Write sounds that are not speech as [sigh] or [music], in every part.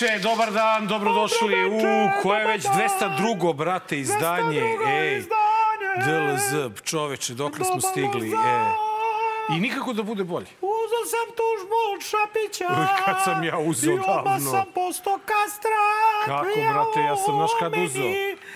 veče, dobar dan, dobrodošli u koje već 202. brate izdanje. Ej, DLZ, čoveče, dokle smo stigli, e. I nikako da bude bolje. Uzeo sam tužbu od Šapića. Uj, kad sam ja uzeo I odmah davno. sam posto kastra. Kako, brate, ja sam, znaš kad uzeo?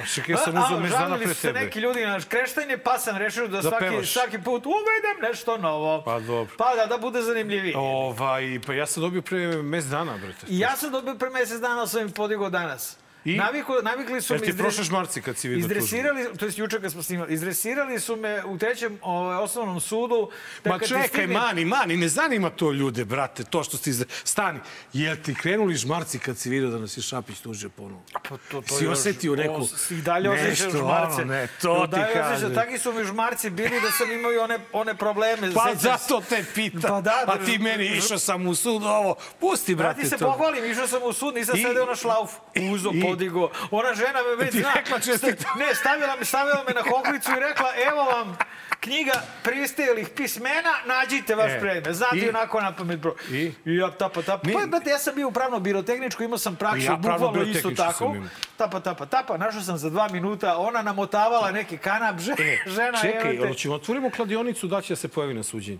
Шеќе се музо ме знана пред тебе. Неки луѓе на крештање, па сам решил да, да сваки певаш. сваки пут уведем нешто ново. Па добро. Па да да буде занимљиви. Ова и па јас се добив пре месец дана, брате. Јас се добив пре месец дана, со им подиго данас. I? Naviku, navikli su Jel me... ti prošle šmarci kad si vidio? Izdresirali, to je juče kad smo snimali, izdresirali su me u trećem ovaj, osnovnom sudu. da Ma čekaj, stigne- mani, mani, ne zanima to ljude, brate, to što ti... Stani, jel ti krenuli žmarci kad si vidio da nas je Šapić tužio ponovo? Pa to, to Si još- osetio neku- o, I dalje osjećaš nešto, žmarce. ono, ne, to ti osjećaš, kažem. Taki su mi žmarci bili da sam imao i one, one probleme. Pa sećam se. zato te pitam. Pa da, Pa da, ti meni išao sam u sud, ovo, pusti, Da brate, ti se to. pohvalim, išao sam u sud, nisam I- sedeo na šlaufu. Uzo, podigo. Ona žena me već zna. rekla čestitam. Ne, stavila me, stavila me na hoklicu i rekla, evo vam knjiga pristajelih pismena, nađite vaš E, predmet. Znate i- onako na pamet broj. i? I ja tapa, tapa. Mi- Pa, brate, ja sam bio u pravno birotehničku, imao sam praksu, ja bukvalno isto tako. Tapa, tapa, tapa. Našao sam za dva minuta, ona namotavala neki kanap, že, [laughs] žena, E, Čekaj, evo te. hoćemo otvorimo kladionicu da će da se pojavi na suđenju.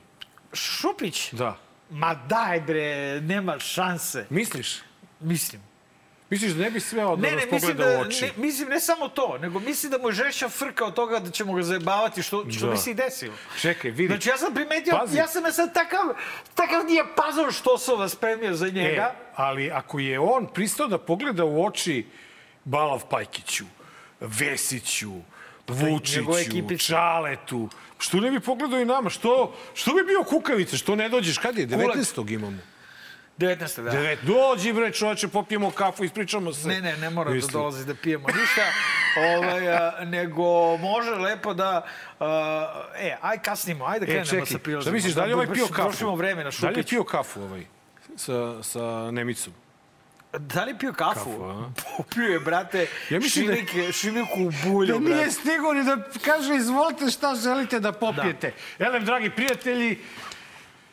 Šupić? Da. Ma daj bre, nema šanse. Misliš? Mislim. Misliš da ne bi sve odmah Ne, ne, mislim da, u oči? ne, mislim ne samo to, nego mislim da mu je žešća frka od toga da ćemo ga zajebavati, što, što Da. mi se i desilo. Čekaj, vidi. Znači, ja sam primetio, Pazi. ja sam sad takav, takav dijapazon što sam vas spremio za njega. E, ali ako je on pristao da pogleda u oči Balav Pajkiću, Vesiću, njegova Vučiću. Čaletu, što ne bi pogledao i nama? Što, što bi bio kukavice? Što ne dođeš? Kad je? 19. imamo. 19. da. Devet. Dođi bre čoveče, popijemo kafu, ispričamo se. Ne, ne, ne mora da Mislim. dolazi da pijemo ništa, [laughs] ovaj, a, nego može lepo da... A, e, aj kasnimo, ajde E, krenemo sa prilazom. šta misliš, da li ovaj pio kafu? Trošimo vreme na Da li je Šupić. pio kafu ovaj? Sa, sa Nemicom. Da li pio kafu? Kafu? [laughs] Pio je, brate, Ja mislim da- šimiku u bulju, Da brate. nije stigao ni da kaže izvolite šta želite da popijete. Da. Elem, dragi prijatelji,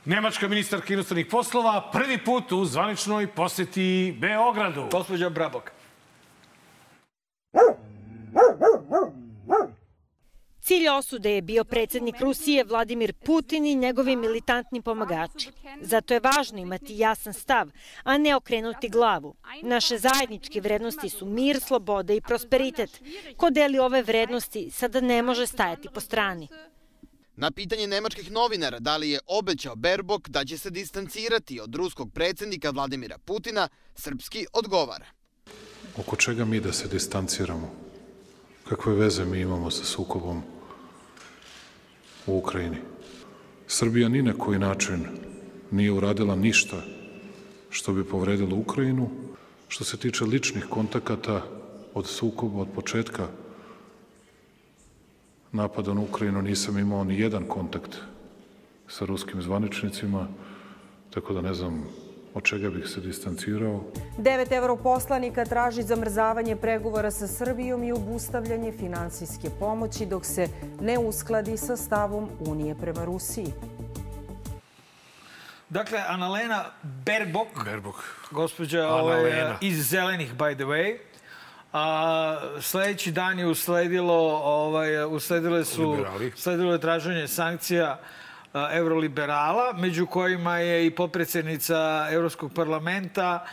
Nemačka ministarka inostranih poslova prvi put u zvaničnoj poseti Beogradu. Gospodja Brabok. Cilj osude je bio predsednik Rusije Vladimir Putin i njegovi militantni pomagači. Zato je važno imati jasan stav, a ne okrenuti glavu. Naše zajedničke vrednosti su mir, sloboda i prosperitet. Ko deli ove vrednosti sada ne može stajati po strani. Na pitanje nemačkih novinara da li je obećao Berbok da će se distancirati od ruskog predsednika Vladimira Putina, srpski odgovara. Oko čega mi da se distanciramo? Kakve veze mi imamo sa sukobom u Ukrajini? Srbija ni na koji način nije uradila ništa što bi povredilo Ukrajinu. Što se tiče ličnih kontakata od sukoba, od početka napada na Ukrajinu, nisam imao ni jedan kontakt sa ruskim zvaničnicima, tako da ne znam od čega bih se distancirao. Devet europoslanika traži zamrzavanje pregovora sa Srbijom i obustavljanje finansijske pomoći dok se ne uskladi sa stavom Unije prema Rusiji. Dakle, Analena Berbok, Berbok. gospođa Analena. ovaj, iz Zelenih, by the way, a, sledeći dan je usledilo, ovaj, usledile su, Liberali. usledilo je traženje sankcija a, euroliberala, među kojima je i potpredsednica Evropskog parlamenta,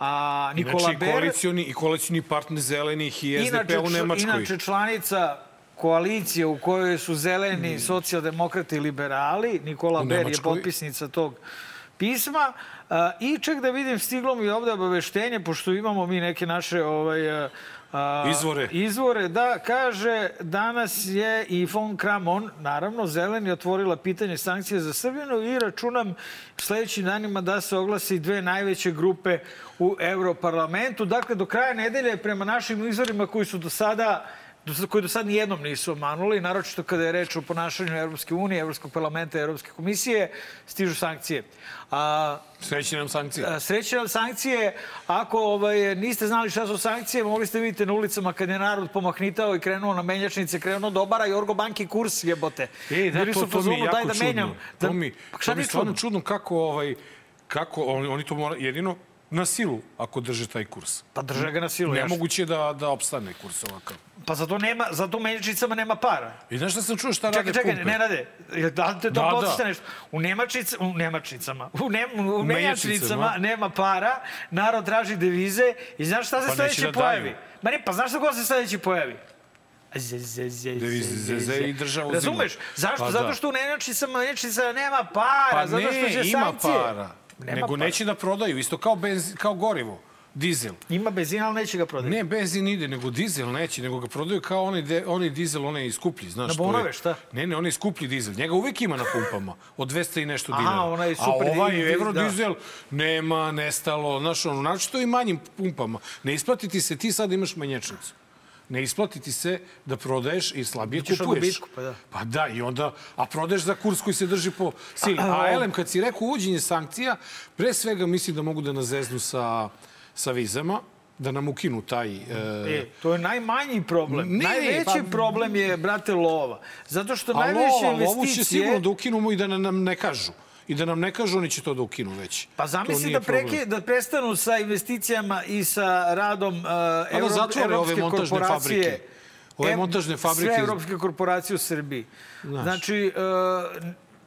a, Nikola Znači, Ber. koalicioni, i koalicioni partner zelenih i SDP Inače, u čl- Nemačkoj. Inače, članica koalicije u kojoj su zeleni, socijaldemokrati i liberali. Nikola U Ber je potpisnica tog pisma. I ček da vidim, stiglo mi ovde obaveštenje, pošto imamo mi neke naše ovaj, a, Izvore. Izvore, da, kaže, danas je i von Kramon, naravno, zeleni otvorila pitanje sankcije za Srbiju i računam sledećim danima da se oglasi dve najveće grupe u Europarlamentu. Dakle, do kraja nedelje, prema našim izvorima koji su do sada- koji do sad nijednom nisu omanuli, naročito kada je reč o ponašanju Evropske unije, Evropskog parlamenta i Evropske komisije, stižu sankcije. A, Sreći nam sankcije. A, Sreće vam sankcije. Ako ovaj, niste znali šta su sankcije, mogli ste vidjeti na ulicama kad je narod pomahnitao i krenuo na menjačnice, krenuo da obara Jorgo Banki kurs jebote. E, da, Bili to, su to mi je jako daj da čudno. menjam. To mi, Šta to mi je stvarno čudno? čudno kako, ovaj, kako oni, oni to mora, jedino Na silu, ako drže taj kurs. Pa drže ga na silu. Nemoguće je da, da opstane kurs ovakav. Pa zato nema, zato u menjačicama nema para. I znaš šta sam čuo šta Čekaj, rade čekaj, pumpe? ne rade. Da li te to Da, podsjeća da. nešto? U Nemačic, u Nemačicama, u, ne, u, menjačnicama nema para, narod traži devize i znaš šta se Pa sledeće da pojavi? daju. Ma ne, pa znaš šta ko se sledeće pojavi? Devize, i država uzima. Razumeš? Zašto? Pa da. Zato što u Nemačicama, Nemačicama nema para, Pa zato što će ne, ima sankcije. para. Nema nego para. neće da prodaju, isto kao, benz, kao gorivo, dizel. Ima benzina, ali neće ga prodati. Ne, benzin ide, nego dizel neće, nego ga prodaju kao onaj, de, onaj dizel, onaj skuplji, znaš. Na to bonove, šta? Ne, ne, onaj skuplji dizel. Njega uvek ima na pumpama, od 200 i nešto Aha, dinara. onaj A super ovaj dizel, evrodizel nema, nestalo, znaš, ono, naročito i manjim pumpama. Ne isplati ti se, ti sad imaš menjačnicu. Ne isplati ti se da prodaješ i slabije Bićeš kupuješ. gubitku, pa da. Pa da, i onda, a prodaješ za kurs koji se drži po sili. A elem, kad si rekao uvođenje sankcija, pre svega mislim da mogu da nas zeznu sa, sa vizama, da nam ukinu taj... E, E, to je najmanji problem. Ne, Najveći pa- problem je, brate, lova. Zato što a najveće lova, lovu će investicije... sigurno da ukinu i da nam ne kažu. I da nam ne kažu, oni će to da ukinu već. Pa zamisli da, preke, da prestanu sa investicijama i sa radom uh, da Euro, zatvore ove evropske montažne korporacije. fabrike. Ove montažne fabrike Sve evropske korporacije u Srbiji. Znači, uh,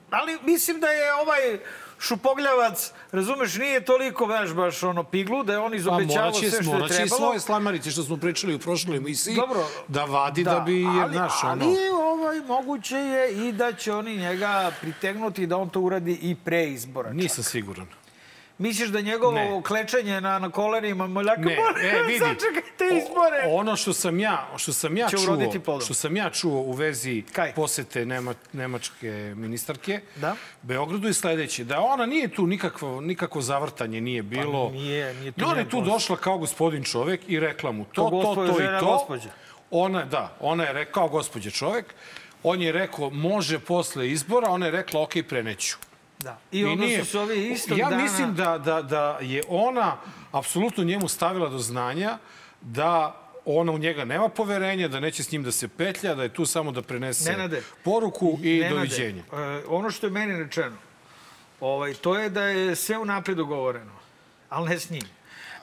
ali mislim da je ovaj šupogljavac, razumeš, nije toliko, znaš, baš ono piglu, da je on Pa izobećavao će, sve što je morat će i trebalo. svoje slamarice što smo pričali u prošloj emisiji Dobro. da vadi da, bi, jer, ali, znaš, ali ono... ovaj, moguće je i da će oni njega pritegnuti da on to uradi i pre izbora. Nisam siguran. Misliš da njegovo Ne. klečanje na, na kolenima moljaka Ne, e, vidi. Sačekajte izbore. O, ono što sam ja, što sam ja čuo, što sam ja čuo u vezi Kaj? posete Nema, nemačke ministarke Da. Beogradu je sledeće, da ona nije tu nikakvo, nikakvo zavrtanje nije bilo. Pa nije, nije tu I ona je tu došla kao gospodin čovek i rekla mu to, to, to, žena i to. gospođa. Ona, da, ona je rekao gospođa čovek, on je rekao može posle izbora, ona je rekla ok, preneću. Da. I onda su se ovi istog ja dana... mislim da, da, da je ona apsolutno njemu stavila do znanja da ona u njega nema poverenja, da neće s njim da se petlja, da je tu samo da prenese Nenade, poruku i Nenade, doviđenja. e, ono što je meni rečeno, ovaj, to je da je sve unapred dogovoreno, ali ne s njim.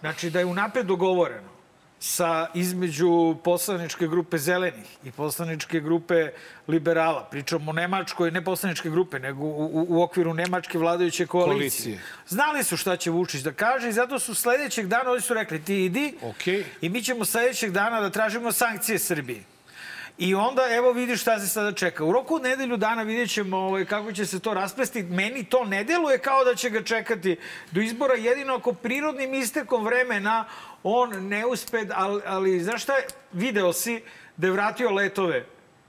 Znači da je unapred dogovoreno sa između poslaničke grupe zelenih i poslaničke grupe liberala. Pričamo o Nemačkoj, ne poslaničke grupe, nego u, u, u okviru Nemačke vladajuće koalicije. Koalicije. Znali su šta će Vučić da kaže i zato su sledećeg dana, oni su rekli ti idi Okej. i mi ćemo sledećeg dana da tražimo sankcije Srbiji. I onda, evo vidiš šta se sada čeka. U roku nedelju dana vidjet ćemo ovaj, kako će se to rasplesti. Meni to ne deluje kao da će ga čekati do izbora. Jedino ako prirodnim istekom vremena on ne uspe, ali, ali znaš šta je? Video si da je vratio letove.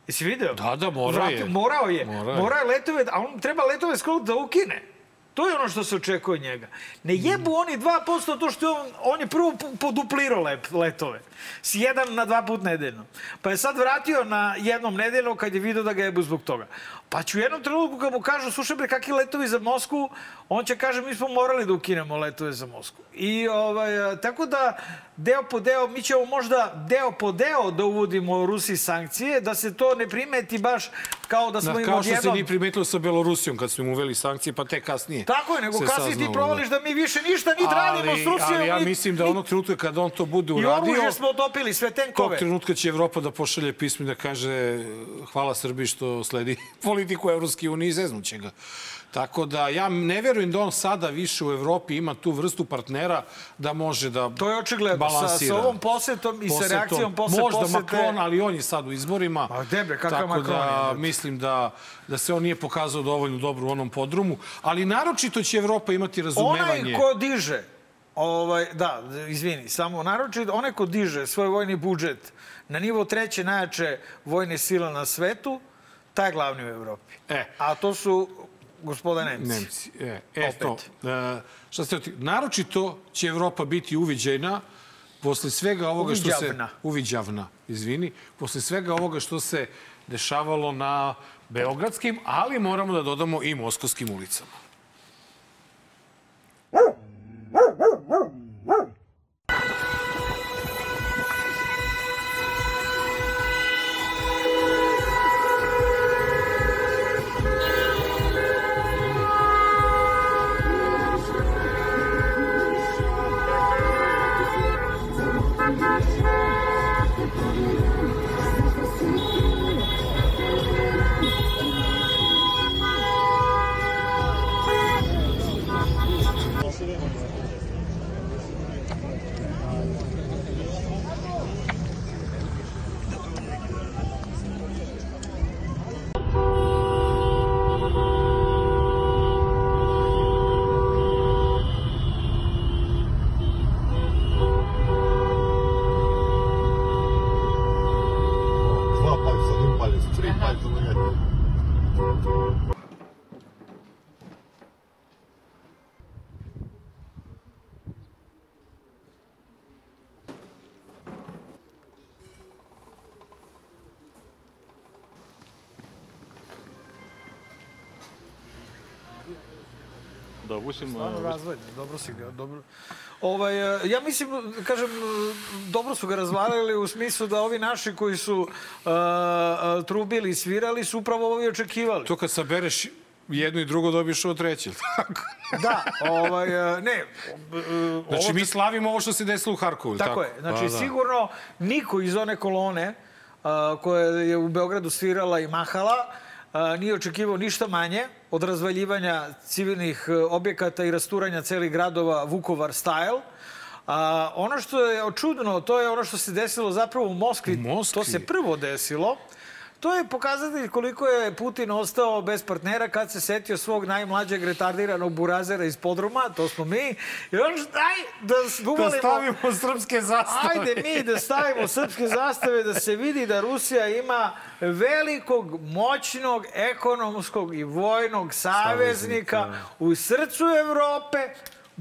Jesi video? Da, da, morao je. Morao je. Morao je. Morao je letove, a on treba letove skoro da ukine. To je ono što se očekuje od njega. Ne jebu oni 2% to što je on, on je prvo poduplirao lep, letove. S jedan na dva put nedeljno. Pa je sad vratio na jednom nedeljno kad je vidio da ga jebu zbog toga. Pa ću u jednom trenutku kad mu kažu, slušaj bre, kakvi letovi za Moskvu, on će kaže, mi smo morali da ukinemo letove za Moskvu. I ovaj, a, tako da, deo po deo, mi ćemo možda deo po deo da uvodimo Rusiji sankcije, da se to ne primeti baš kao da smo Da, im kao što se nije primetilo sa Belorusijom kad su im uveli sankcije, pa tek kasnije. Tako je, nego kasnije ti saznalo, provališ da mi više ništa ni radimo s Rusijom. Ali ja mislim da onog trenutka kada on to bude I uradio, oružje smo otopili, sve tog tenkove. trenutka će Evropa da pošalje pismo i da kaže hvala Srbiji što sledi [laughs] politiku Evropske unije i zeznuće ga. Tako da ja ne verujem da on sada više u Evropi ima tu vrstu partnera da može da To je očigledno. Sa, balansira. sa ovom posetom i sa Posetom. reakcijom posle Možda posete... Macron, ali on je sad u izborima. Ma gde bre, kakav Tako Macron je, da brate? mislim da, da se on nije pokazao dovoljno dobro u onom podrumu. Ali naročito će Evropa imati razumevanje. Onaj ko diže, ovaj, da, izvini, samo naročito, onaj ko diže svoj vojni budžet na nivo treće najjače vojne sile na svetu, taj je glavni u Evropi. E. A to su gospoda Nemci. Nemci. E, eto, Opet. e, šta ste oti... Naročito će Evropa biti uviđajna posle svega ovoga što se... Uviđavna. Uviđavna, izvini. Posle svega ovoga što se dešavalo na beogradskim, ali moramo da dodamo i moskovskim ulicama. Допустим, Stvarno razvaljen, dobro si ga, dobro. Ovaj, e, ja mislim, kažem, e, dobro su ga razvalili u smislu da ovi naši koji su uh, uh, trubili i svirali su upravo ovi očekivali. To kad sabereš jedno i drugo dobiješ ovo treće, ili tako? [laughs] Da, ovaj, e, ne. uh, Znači, ovo- mi slavimo ovo što se desilo u Harkovu, tako? Tako je. Znači, Da, da. sigurno niko iz one kolone a, koja je u Beogradu svirala i mahala a, nije očekivao ništa manje od razvaljivanja civilnih e, objekata i rasturanja celih gradova Vukovar style. A, ono što je čudno, to je ono što se desilo zapravo u Moskvi. U Moskvi? To se prvo desilo. To je pokazatelj koliko je Putin ostao bez partnera kad se setio svog najmlađeg retardiranog burazera iz podruma, to smo mi. I on, aj, da Da stavimo srpske zastave. Ajde mi da stavimo srpske zastave da se vidi da Rusija ima velikog, moćnog, ekonomskog i vojnog saveznika u srcu Evrope,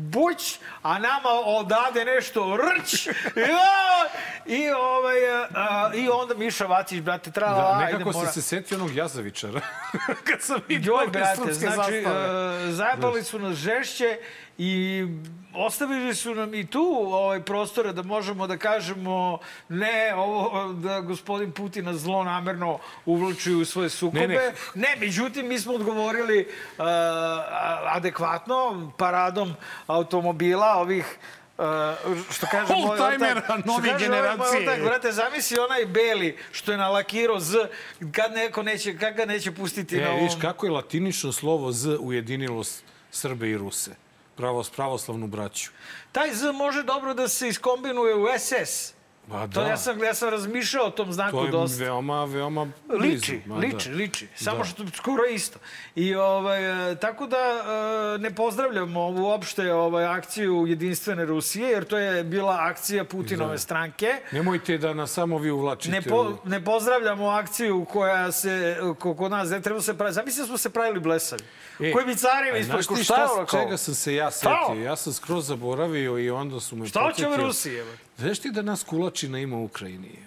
buć, a nama odade nešto rć. [laughs] Ja! I, ovaj, a, I onda Miša Vacić, brate, trala, Da, ajde, nekako mora. se setio onog Jazavičara. [laughs] Kad sam vidio Joj, ove brate, srpske znači, zastave. e, zajebali su nas žešće i ostavili su nam i tu ovaj prostora da možemo da kažemo ne, ovo da gospodin Putin nas zlonamerno uvlači u svoje sukobe. Ne, Ne, ne. međutim, mi smo odgovorili uh, adekvatno paradom automobila ovih Uh, što kaže moj ortak- nove što kaže ovaj generacije. ortak, brate, zamisli onaj beli što je nalakirao Z, kad neko neće, kad ga neće pustiti na E, ovom... viš kako je latinično slovo Z ujedinilo Srbe i Ruse. Pravo, pravoslavnu braću. Taj Z može dobro da se iskombinuje u SS. To da. ja sam, ja sam razmišljao o tom znaku To je dosta. veoma, veoma blizu. Liči, Ma liči, da. liči. Samo Da. što skoro isto. I ovaj, e, tako da e, ne pozdravljamo uopšte ovaj, akciju jedinstvene Rusije, jer to je bila akcija Putinove Da. stranke. Nemojte da nas samo vi uvlačite. Ne, po, u- ne pozdravljamo akciju koja se, ko, kod nas ne treba se praviti. Zamisli da smo se pravili blesavi. E, koji bi carima znaš ti šta, šta čega sam se ja setio? Ja sam skroz zaboravio i onda su me Šta hoće ove podsjetio. Rusije? Znaš ti da nas kulačina ima u Ukrajini?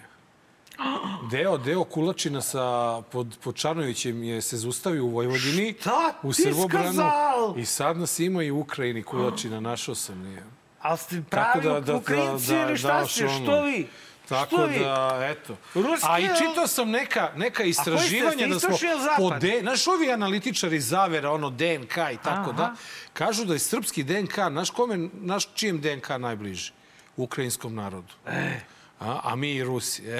Deo, deo kulačina sa, pod, pod Čarnovićem je se zaustavio u Vojvodini, Šta u ti Srbobranu. skazal? I sad nas ima i u Ukrajini kulačina, našao sam nije. Ali ste pravi da- da- Ukrajinci da- ili da, šta da, ste? ono. Što vi? Tako Što vi? da, eto. Ruski, A i čitao sam neka, neka istraživanja da smo ili po D, znaš ovi analitičari zavera, ono DNK i tako Aha. da, kažu da je srpski DNK, naš kome, naš čijem DNK najbliži? Ukrajinskom narodu. A, a mi i Rusi. E,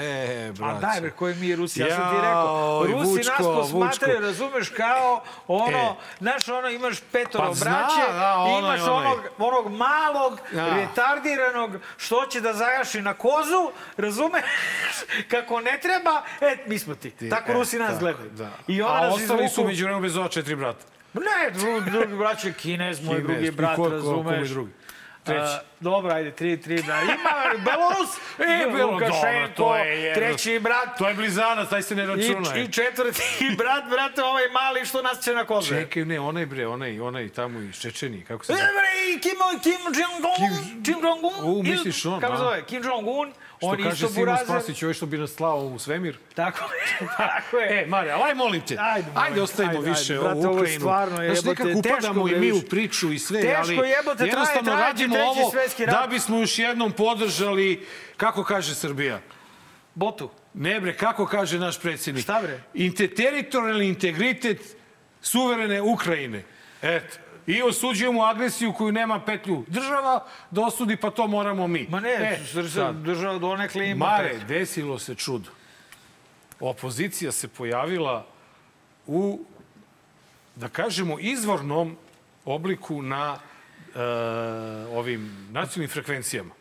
A braće. daj bre, koji mi je Rusi, ja sam ti rekao. Rusi nas Vučko, posmatraju, Vučko. razumeš, kao ono, E. znaš, ono, imaš petoro Pa zna, braće, da, i ono imaš onaj. onog, onog malog, Da. retardiranog, što će da zajaši na kozu, razumeš, [laughs] kako ne treba, e, mi smo ti. Tako E, Rusi nas tako, gledaju. Da. I onda a nas ostali su izvuku- među vremenu bez ova četiri brata. Ne, drugi, drugi brat je Kinez, moj Kinez, drugi i brat, ko- ko- ko razumeš. drugi? Treći. A, dobro, ajde, tri, tri, da. Ima Belorus, [laughs] E, bilo Lukašenko, dobro, to je treći brat, To je blizanac, taj se ne računa. I, I četvrti [laughs] brat, brate, ovaj mali što nas će na koze. Čekaj, ne, onaj bre, onaj, onaj tamo iz Čečenije, kako se E, zove? bre, i Kim, Kim Jong-un, Kim Jong-un. U, misliš on, Kako zove, Kim Jong-un, Što on kaže Simon burazer. Spasić, ovaj što bi nas slao u svemir. Tako, [laughs] tako je. E, Marija, aj molim te, Ajde, ajde, molim, ostavimo ajde, više ajde, brate, ovu ovo je Ukrajinu. stvarno, Znaš, jebote, nekako upadamo i mi u priču i sve, Teško, ali jebote, traje- jednostavno traje radimo treći ovo da bismo još jednom podržali, kako kaže Srbija, Botu. Ne bre, kako kaže naš predsjednik? Šta bre? Teritorijalni integritet suverene Ukrajine. Eto. I osuđujemo agresiju koju nema petlju država da osudi, pa to moramo mi. Ma ne, E, sad. država donekle ima. Mare, pet. desilo se čudo. Opozicija se pojavila u, da kažemo, izvornom obliku na e, ovim nacionalnim frekvencijama.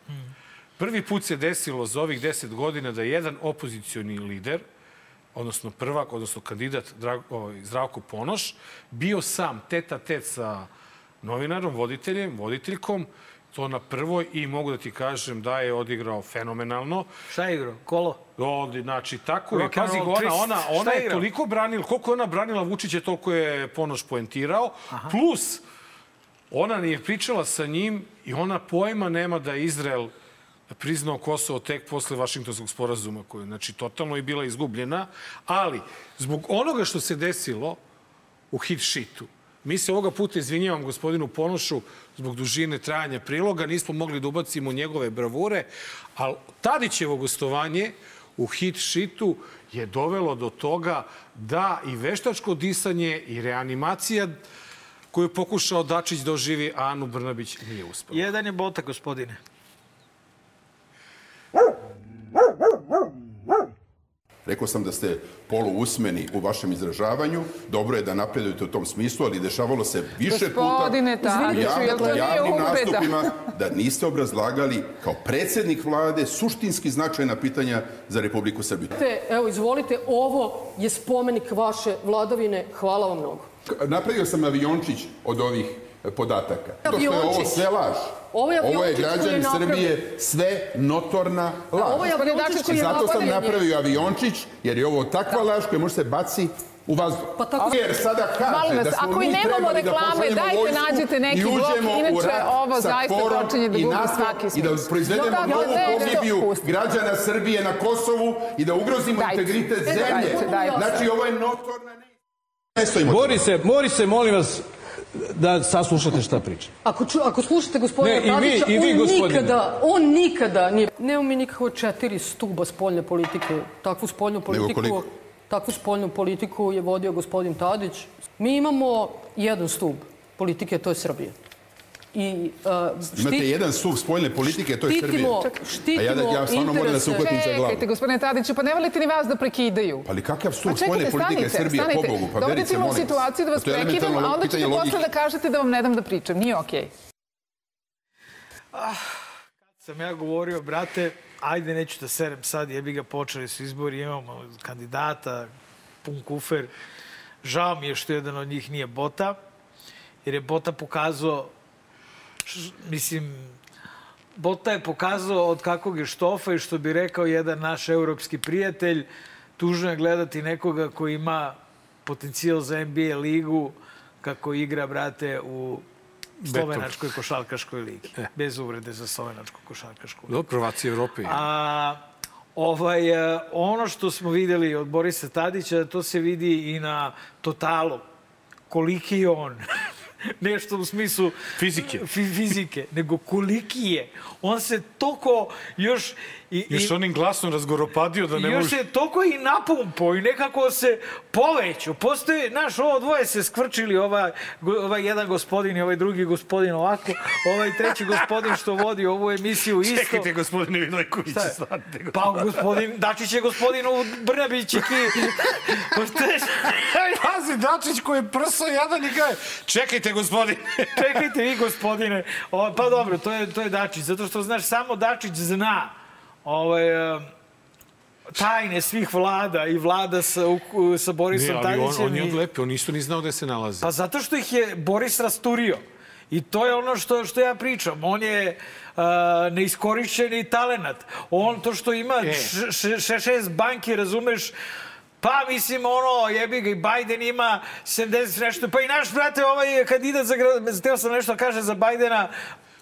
Prvi put se desilo za ovih deset godina da je jedan opozicioni lider, odnosno prvak, odnosno kandidat Drag, ovaj, Zdravko Ponoš, bio sam teta tet sa novinarom, voditeljem, voditeljkom, To na prvoj i mogu da ti kažem da je odigrao fenomenalno. Šta je igrao? Kolo? Ovde, znači, tako je. Pazi, ona, ona, ona je je toliko branila, koliko je ona branila Vučića, toliko je Ponoš poentirao. Plus, ona nije pričala sa njim i ona pojma nema da je Izrael priznao Kosovo tek posle Vašingtonskog sporazuma, koji je, znači, totalno je bila izgubljena. Ali, zbog onoga što se desilo u hit sheetu, mi se ovoga puta izvinjavam gospodinu Ponošu zbog dužine trajanja priloga, nismo mogli da ubacimo njegove bravure, ali Tadićevo gostovanje u hit sheetu je dovelo do toga da i veštačko disanje i reanimacija koju je pokušao Dačić da oživi, a Anu Brnabić nije uspela. Jedan je bota, gospodine. Rekao sam da ste poluusmeni u vašem izražavanju. Dobro je da napredujete u tom smislu, ali dešavalo se više puta u javnim, javnim nastupima da niste obrazlagali kao predsednik vlade suštinski značajna pitanja za Republiku Srbiju. Evo, izvolite, ovo je spomenik vaše vladavine. Hvala vam mnogo. Napravio sam aviončić od ovih podataka. To što je ovo sve laž. Ovo je Ovo napravljen. Srbije sve notorna laž. Ovo je aviončić koji zato sam napravio aviončić, jer je ovo takva laž koja može se baci u vazduh. Pa tako- Jer sada kaže vas, da smo ako mi nemamo trebali da reklame, pošaljemo dajte vojsku nađite neki blok, uđemo u inače ovo sa zaista počinje da i gubi NATO svaki I da proizvedemo No, novu pogibiju građana Srbije na Kosovu i da ugrozimo Dajte. integritet E, zemlje. dajte, dajte. Znači, ovo je notorna. Borise, Borise, molim vas da saslušate šta pričam. Ako, ču, ako slušate gospodina Ne, i vi- Tadića, i vi, on gospodine. nikada, on nikada nije... Nemamo mi nikakve četiri stuba spoljne politike. Takvu spoljnu politiku, takvu spoljnu politiku je vodio gospodin Tadić. Mi imamo jedan stub politike, to je Srbija. I, uh, Imate jedan suv spoljne politike, to je Srbija. štitimo, A ja, da, ja stvarno moram da se uhvatim za glavu. Čekajte, gospodine Tadiću, pa ne volite ni vas da prekidaju. Pa ali kakav Pa suv spoljne politike stanite, Srbije, stanite. pobogu, pa verice, u molim vas. situaciju da vas prekidam, a onda ćete posle da kažete da vam ne dam da pričam. Nije okej. Sam ja govorio, brate, ajde neću da serem sad, jebi ga počeli su izbori, imamo kandidata, pun kufer. Žao mi je što jedan od njih nije Bota, jer je Bota pokazao, š- mislim, Bota je pokazao od kakvog je štofa i što bi rekao jedan naš europski prijatelj, tužno je gledati nekoga koji ima potencijal za NBA ligu, kako igra, brate, u slovenačkoj košarkaškoj ligi. Bez uvrede za slovenačku košarkašku ligu. Do prvaci Evrope. A, ovaj, e, ono što smo videli od Borisa Tadića, to se vidi i na totalu. Koliki je on. Nešto u smislu... Fizike. Fi, fizike. Nego koliki je. On se toko još... I, Još i, onim glasom razgoropadio da ne još može... se toliko i napumpao i nekako se povećao. Postoji, znaš, ovo dvoje se skvrčili, ovaj, ovaj jedan gospodin i ovaj drugi gospodin ovako, ovaj treći gospodin što vodi ovu emisiju isto. Čekajte, gospodine Vidojković, stanite. Pa gospodin Dačić je gospodin u Brnabić i ki... Pa? Pazi, Dačić koji je prso jadan i kaže, čekajte, gospodine. Čekajte vi, gospodine. O, pa dobro, to je, to je Dačić. Zato što, znaš, samo Dačić zna ovaj, e, tajne svih vlada i vlada sa, u- sa Borisom ali on, Tadićem. on je odlepio, on isto ni znao da se nalazi. Pa zato što ih je Boris rasturio. I to je ono što, što ja pričam. On je uh, neiskorišćeni talenat. On to što ima E. š, š, šest banki, razumeš, Pa mislim, ono, jebi ga, i Biden ima 70 nešto. Pa i naš, brate, ovaj kandidat za... Hteo sam nešto da kaže za Bajdena.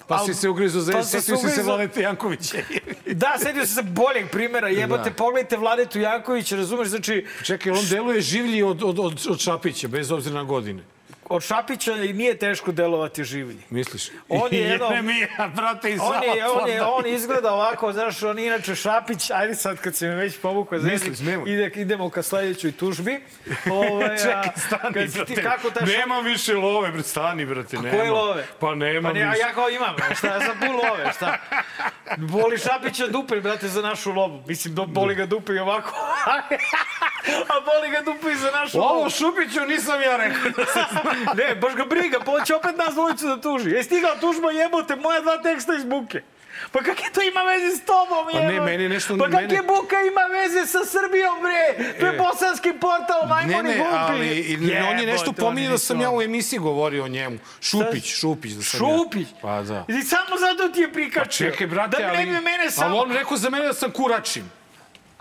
Pa al- si se ugrizo za... pa Pa sam setio si se Vladete Jankovića. [laughs] Da, setio se boljeg primjera. Jebote, Da. pogledajte Vladetu Janković, razumeš, znači... Čekaj, on deluje življi od, od, od, od Šapića, bez obzira na godine. Od Šapića i nije teško delovati življi. Misliš? On je jedno- Jeremija, brate, iz On je, on je, on izgleda ovako, znaš, on je inače Šapić, ajde sad kad se mi već povukao za jezik, ide, idemo ka sledećoj tužbi. Ove, Čekaj, stani, kad ti- brate. Kako ta ša- Nema više love, brate, stani, brate, nema. koje love? Pa nema Pa ne, više. ja kao imam, šta, ja sam pun love, šta? Boli Šapića dupe, brate, za našu lovu. Mislim, do, boli ga dupe i ovako. [laughs] a boli ga dupe i za našu Ovo lovu. Šupiću nisam ja rekao. Ne, baš ga briga, pa on će opet nas dvojicu da tuži. Je stigla tužba jebote, moja dva teksta iz buke. Pa kakve to ima veze s tobom, Pa ne, jebote? meni nešto- Pa kakve mene- buka ima veze sa Srbijom, bre? To je E. bosanski portal, Ne, majmoni ne, glupi. ali i- on je nešto Jebote, pominjao da sam ja u emisiji govorio o njemu. Šupić, Šupić da sam Šupić? ja. Pa da. I samo zato ti je prikačio. Pa čekaj, brate, da ali... ne bi mene samo... Ali on rekao za mene da sam kuračim.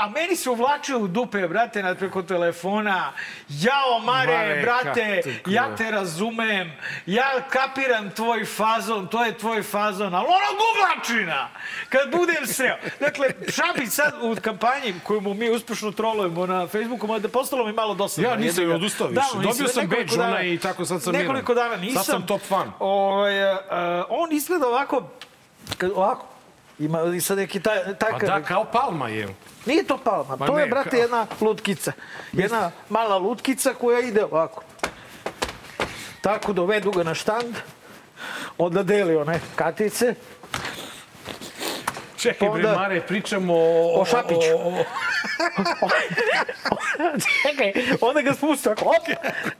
A meni se uvlačio u dupe, brate, nad preko telefona. Jao, Mare, Mare, brate, kako- ja te razumem. Ja kapiram tvoj fazon, to je tvoj fazon. Ali ono guglačina, kad budem sreo. Dakle, Šapić sad u kampanji koju mu mi uspešno trolujemo na Facebooku, mada postalo mi malo dosadno. Ja nisam Jedno- odustao više. Nisam, Dobio sam nekoliko badge onaj i tako sad sam miran. Nekoliko dana Sad nisam. sam top fan. Ovaj, uh, on izgleda ovako, ovako, ima i sad neki taj, taj Pa da, kao Palma je. Nije to palma, Ma to je, ne, brate, kao- jedna lutkica. Jedna mala lutkica koja ide ovako. Tako dovedu ga na štand, onda deli one katice. Čekaj, Pa bre, onda- Mare, pričamo o... O Šapiću. o- o- [laughs] Čekaj, onda ga spusti ovako, op,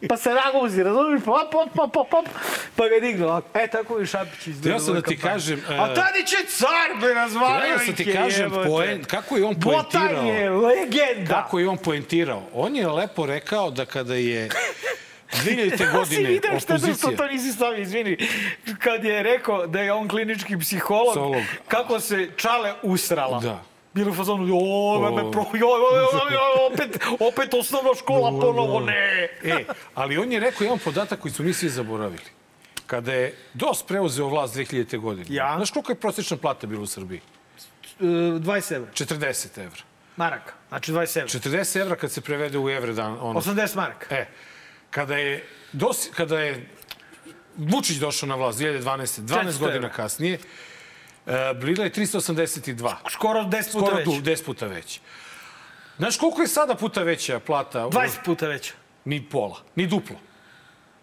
pa se naguzi, razumiješ, pa op, op, op, op, op, pa ga dignu ovako. E, tako i Šapić izgleda. Htio sam da ti kažem, e, A Tadić je car, be, razvalio ih ti je, kažem, jebote. poen, kako je on Botan poentirao. je legenda. Kako je on poentirao. On je lepo rekao da kada je 2000. [laughs] Ja si godine vidio šta to, što to nisi stavio, izvini. Kad je rekao da je on klinički psiholog, Psiholog. kako se Čale usrala. Da. Bilo u fazonu, joj, me pro, joj, joj, joj, joj, opet, opet osnovna škola ponovo, ne. E, ali on je rekao jedan podatak koji smo mi svi zaboravili. Kada je DOS preuzeo vlast 2000. godine, Ja. znaš koliko je prosječna plata bila u Srbiji? E, 20 evra, 40 evra. maraka, znači 20 evra. 40 evra kad se prevede u evre dan, ono, 80 maraka. E, kada je, dos, kada je Vučić došao na vlast 2012. 12 400 godina kasnije, e, bila je 382. Skoro 10 puta Skoro već. tu, 10 puta već. Znaš koliko je sada puta veća plata? 20 puta već. Ni pola, ni duplo.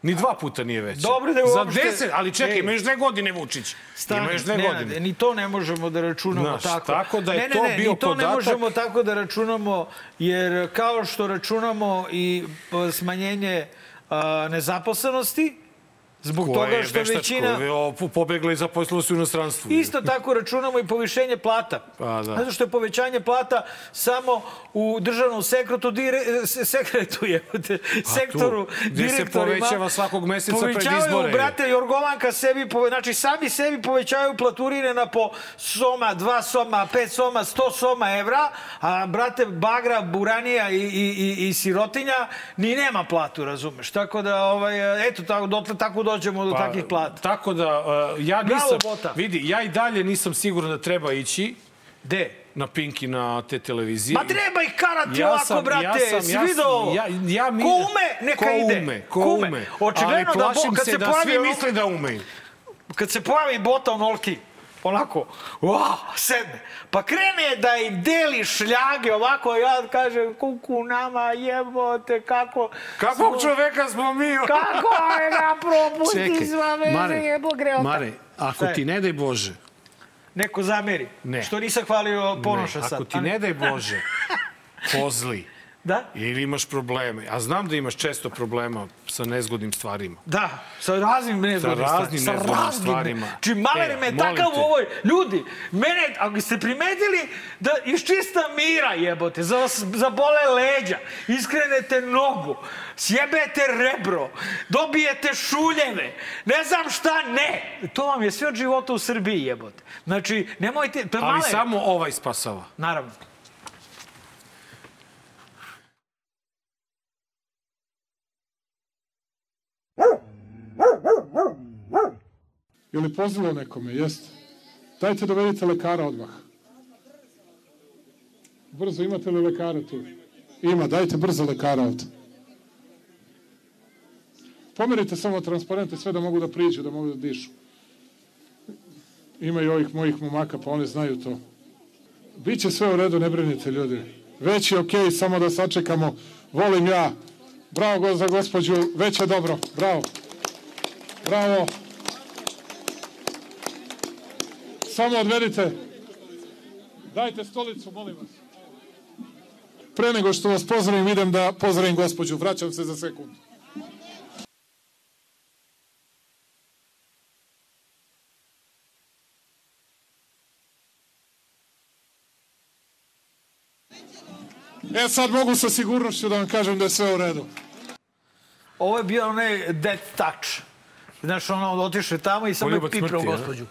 Ni dva puta nije veća. Dobro da je Za uopšte- 10, ali čekaj, Ej. ima još dve godine Vučić. Stani, ima još dve Nenade, godine. Ni to ne možemo da računamo Znaš, tako. tako da je ne, ne, to ne, bio ni to ne podatak- možemo tako da računamo, jer kao što računamo i p- smanjenje nezaposlenosti, zbog toga što veštačko, većina... pobegla i zaposlila se u inostranstvu. Isto tako računamo i povišenje plata. Pa da. Zato što je povećanje plata samo u državnom sekretu, dire, se- sekretu je, sektoru, gde se povećava svakog meseca pred Povećavaju, izbore. brate, Jorgovanka sebi, pove, znači sami sebi povećavaju platurine na po soma, dva soma, pet soma, sto soma evra, a brate, Bagra, Buranija i, i, i, i Sirotinja ni nema platu, razumeš? Tako da, ovaj, eto, tako, dotle, tako dođemo do takvih plata. Pa, Tako da, uh, ja Bravo, nisam... Bota. Vidi, ja i dalje nisam siguran da treba ići De? na Pinki na te televizije. Ma treba ih karati Ja ovako, sam- brate. ja sam- si ja sam- vidio ja- ja mi- Ko ume, neka ko ide. Ume, ko ume. Očigledno Ali da bo, kad se, se, da pojavi svi misle da umeju. kad se pojavi bota onoliki, onako, wow, sedne. Pa krene da im deli šljage ovako, ja kažem, kuku nama jebote, kako... Kakvog smo- čoveka smo mi? [laughs] Kako je ga propusti Čekaj, s vame, Mare, jebo greota. Mare, ako je? ti ne daj Bože, Neko zameri. Ne. Što nisam hvalio Ponoša ne, sad. ako ti ne daj Bože, [laughs] pozli, Da? ili imaš probleme, a znam da imaš često problema sa nezgodnim stvarima. Da, sa raznim nezgodnim raznim stvarima. nezgodnim stvarima. Či maler E, me takav te. u ovoj... Ljudi, mene, ako ste primetili, da iz čista mira jebote, za vas zabole leđa, iskrenete nogu, sjebete rebro, dobijete šuljeve, ne znam šta ne. To vam je sve od života u Srbiji jebote. Znači, nemojte... Je Ali maler. samo ovaj spasava. Naravno. Je li pozvalo nekome? Jeste. Dajte dovedite lekara odmah. Brzo, imate li lekara tu? Ima, dajte brzo lekara ovde. Pomerite samo transparente sve da mogu da priđu, da mogu da dišu. Ima i ovih mojih momaka, pa oni znaju to. Biće sve u redu, ne brinite ljudi. Već je okej, samo da sačekamo. Volim ja. Bravo za gospođu, već je dobro. Bravo. Bravo. Samo odvedite. Dajte stolicu, molim vas. Pre nego što vas pozdravim, idem da pozdravim gospođu. Vraćam se za sekundu. E sad mogu sa sigurnošću da vam kažem da je sve u redu. Ovo je bio onaj dead touch. Znaš, ono, otišao tamo i samo je a? gospođu.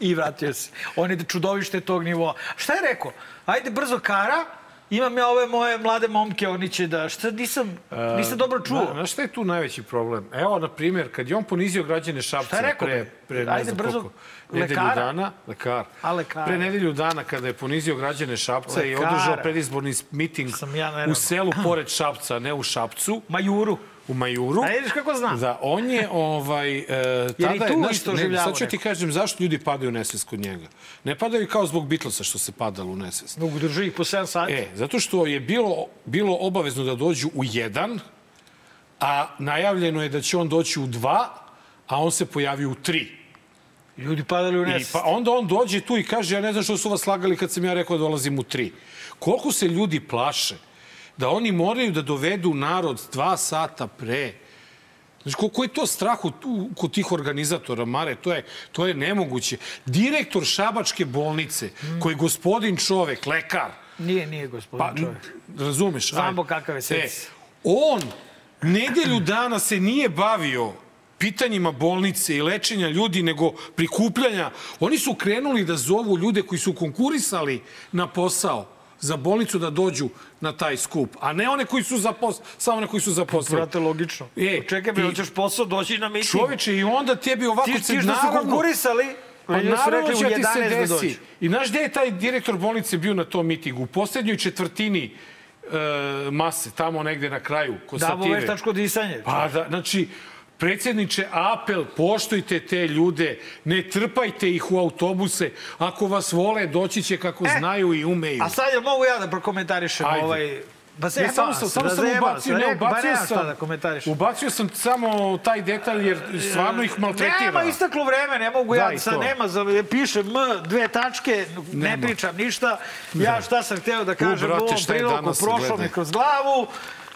I vratio se. On je čudovište tog nivoa. Šta je rekao? Ajde brzo kara, imam ja ove moje mlade momke, oni će da... Šta nisam, nisam dobro čuo. Na, znaš šta je tu najveći problem? Evo, na primjer, kad je on ponizio građane Šapca je rekao, pre, pre ne znam brzo, koliko, nedelju dana, lekar, A, lekara. pre nedelju dana kada je ponizio građane Šapca i Lekara. održao predizborni miting ja u selu [clears throat] pored Šapca, ne u Šapcu, Majuru. U Majuru. A vidiš kako znam? Da, on je, ovaj, e, tada i je, tu znaš, isto ne, oživljavao sad ću ti kažem zašto ljudi padaju u nesvest kod njega. Ne padaju kao zbog Beatlesa što se padalo u nesvest. Mogu drži ih po 7 sati. E, zato što je bilo, bilo obavezno da dođu u jedan, a najavljeno je da će on doći u dva, a on se pojavio u tri. Ljudi padali u I nesvest. pa onda on dođe tu i kaže, ja ne znam što su vas slagali kad sam ja rekao da dolazim u tri. Koliko se ljudi plaše da oni moraju da dovedu narod dva sata pre. Znači, koliko je to strah u, u, kod tih organizatora, Mare, to je, to je nemoguće. Direktor Šabačke bolnice, koji je gospodin čovek, lekar, Nije, nije gospodin pa, čovjek. razumeš? Znamo kakav je sec. E, on nedelju dana se nije bavio pitanjima bolnice i lečenja ljudi, nego prikupljanja. Oni su krenuli da zovu ljude koji su konkurisali na posao za bolnicu da dođu na taj skup, a ne one koji su zaposli, samo one koji su zaposlili. Brate, logično. E, Čekaj, bre, i- hoćeš posao, doći na miting. Čoveče, i onda tebi ovako... Ti, ti što su konkurisali, Pa naravno će ti 11 se da desi. I znaš gde je taj direktor bolnice bio na tom mitingu? U poslednjoj četvrtini e, mase, tamo negde na kraju, kod Da, ovo sative. veštačko disanje. Pa da, znači, predsjedniče, apel, poštujte te ljude, ne trpajte ih u autobuse. Ako vas vole, doći će kako E, znaju i umeju. A sad je mogu ja da prokomentarišem Ajde. ovaj... Pa se Ne, samo sam, samo sam ubacio, ne, ubacio sam, da komentarišem. ubacio sam samo taj detalj jer stvarno ih maltretira. Nema isteklo vreme, ne mogu Da, ja, i sad to. nema, za, piše M, dve tačke, ne Nema. pričam ništa. Ja šta sam hteo da kažem brate, u ovom prilogu, prošlo mi kroz glavu.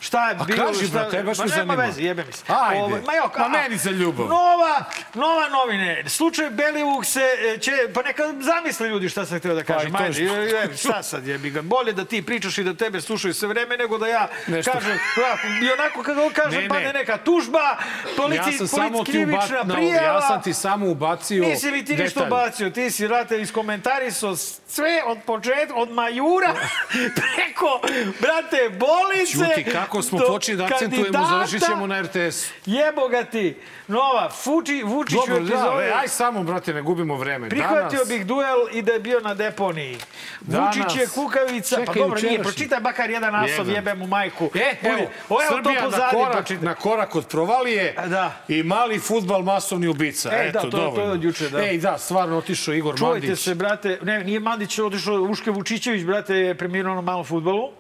Šta je A bilo? kaži, šta... brate, baš Ma me nema zanima. veze, jebe mi se. Ajde. Ovaj, ma, jo, Ma a- meni za ljubav. Nova, nova novine. Slučaj Belivuk se e, će... Pa neka zamisle ljudi šta sam hteo da kažem. Pa i to Ajde, što- je, je, šta sad jebi ga? Bolje da ti pričaš i da tebe slušaju sve vreme nego da ja Nešto. kažem... Ja, I onako kada kažem, Ne, pa ne. ne neka tužba, polici, ja sam krivična ubacio, prijava. ja sam ti samo ubacio Nisi mi ti ništa detalj. bacio, ti si, vrate, iskomentarisao sve od početka, od majura [laughs] preko, brate, bolnice. Ćuti, kako smo do počeli da akcentujemo, završit ćemo na RTS. Jebo ga ti. Nova, Fuči, Vučić Dobro, u da, epizodi. e, aj samo, brate, ne gubimo vreme. Prihvatio Danas, bih duel i da je bio na deponiji. Danas- Vučić je kukavica. pa Čekaj, dobro, nije, pročitaj makar jedan naslov, Jedan. jebe mu majku. E, evo, Ovo je to Srbija na pozadi, korak, pročitaj. na korak od provalije Da. i mali futbal masovni ubica. Ej, da, Eto, to- to je dovoljno. od juče, da. Ej, da, stvarno otišao Igor Čuvajte Mandić. se, brate. Ne, nije Mandić otišao, Uške Vučićević, brate, je preminuo na malom futbolu.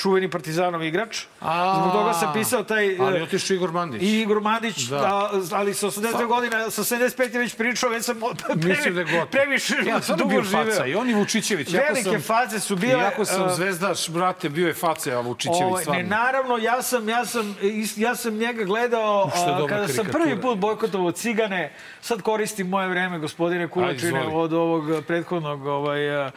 Čuveni partizanov igrač. A, Zbog toga sam pisao taj... Ali e, otišao Igor Mandić. I Igor Mandić, Da. da. ali sa 80 godina, sa 75 je već pričao, već sam [laughs] Mislim da je gotovo. previše ja, stvarno dugo bio živeo. faca. I on i Vučićević. Velike sam, faze su bile, Iako sam e, zvezdaš, brate, bio je faca, a Vučićević Ovaj, stvarno. ne, naravno, ja sam, ja sam, ja sam njega gledao a, kada sam prvi put bojkotovao cigane. Sad koristim moje vreme, gospodine Kulačine, od ovog prethodnog ovaj, a, e,